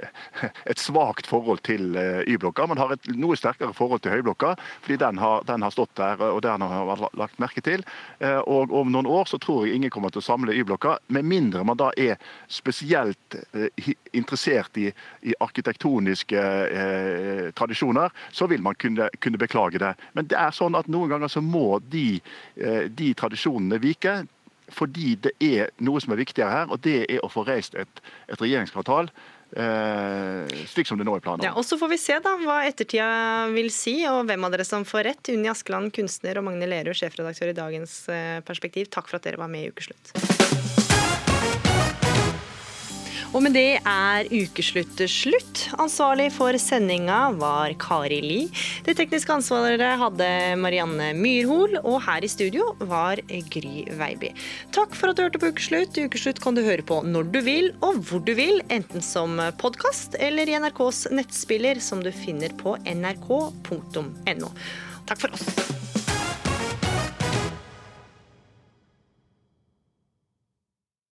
et svakt forhold til eh, Y-blokka. Man har et noe sterkere forhold til Høyblokka, fordi den har, den har stått der og den har vært lagt merke til. Eh, og Om noen år så tror jeg ingen kommer til å samle Y-blokka, med mindre man da er spesielt eh, interessert i, i arkitektoniske eh, tradisjoner, så vil man kunne, kunne, beklage det. Men det er sånn at noen ganger så må de, de tradisjonene vike fordi det er noe som er viktigere her, og det er å få reist et, et regjeringskvartal Eh, slik som det nå er planen. Ja, og Så får vi se da hva ettertida vil si, og hvem av dere som får rett. Unni Askeland, kunstner, og Magne Lerud, sjefredaktør i Dagens eh, Perspektiv. Takk for at dere var med i Ukeslutt. Og med det er ukeslutt slutt. Ansvarlig for sendinga var Kari Li. Det tekniske ansvaret hadde Marianne Myrhol, og her i studio var Gry Veiby. Takk for at du hørte på Ukeslutt. Ukeslutt kan du høre på når du vil og hvor du vil, enten som podkast eller i NRKs nettspiller, som du finner på nrk.no. Takk for oss.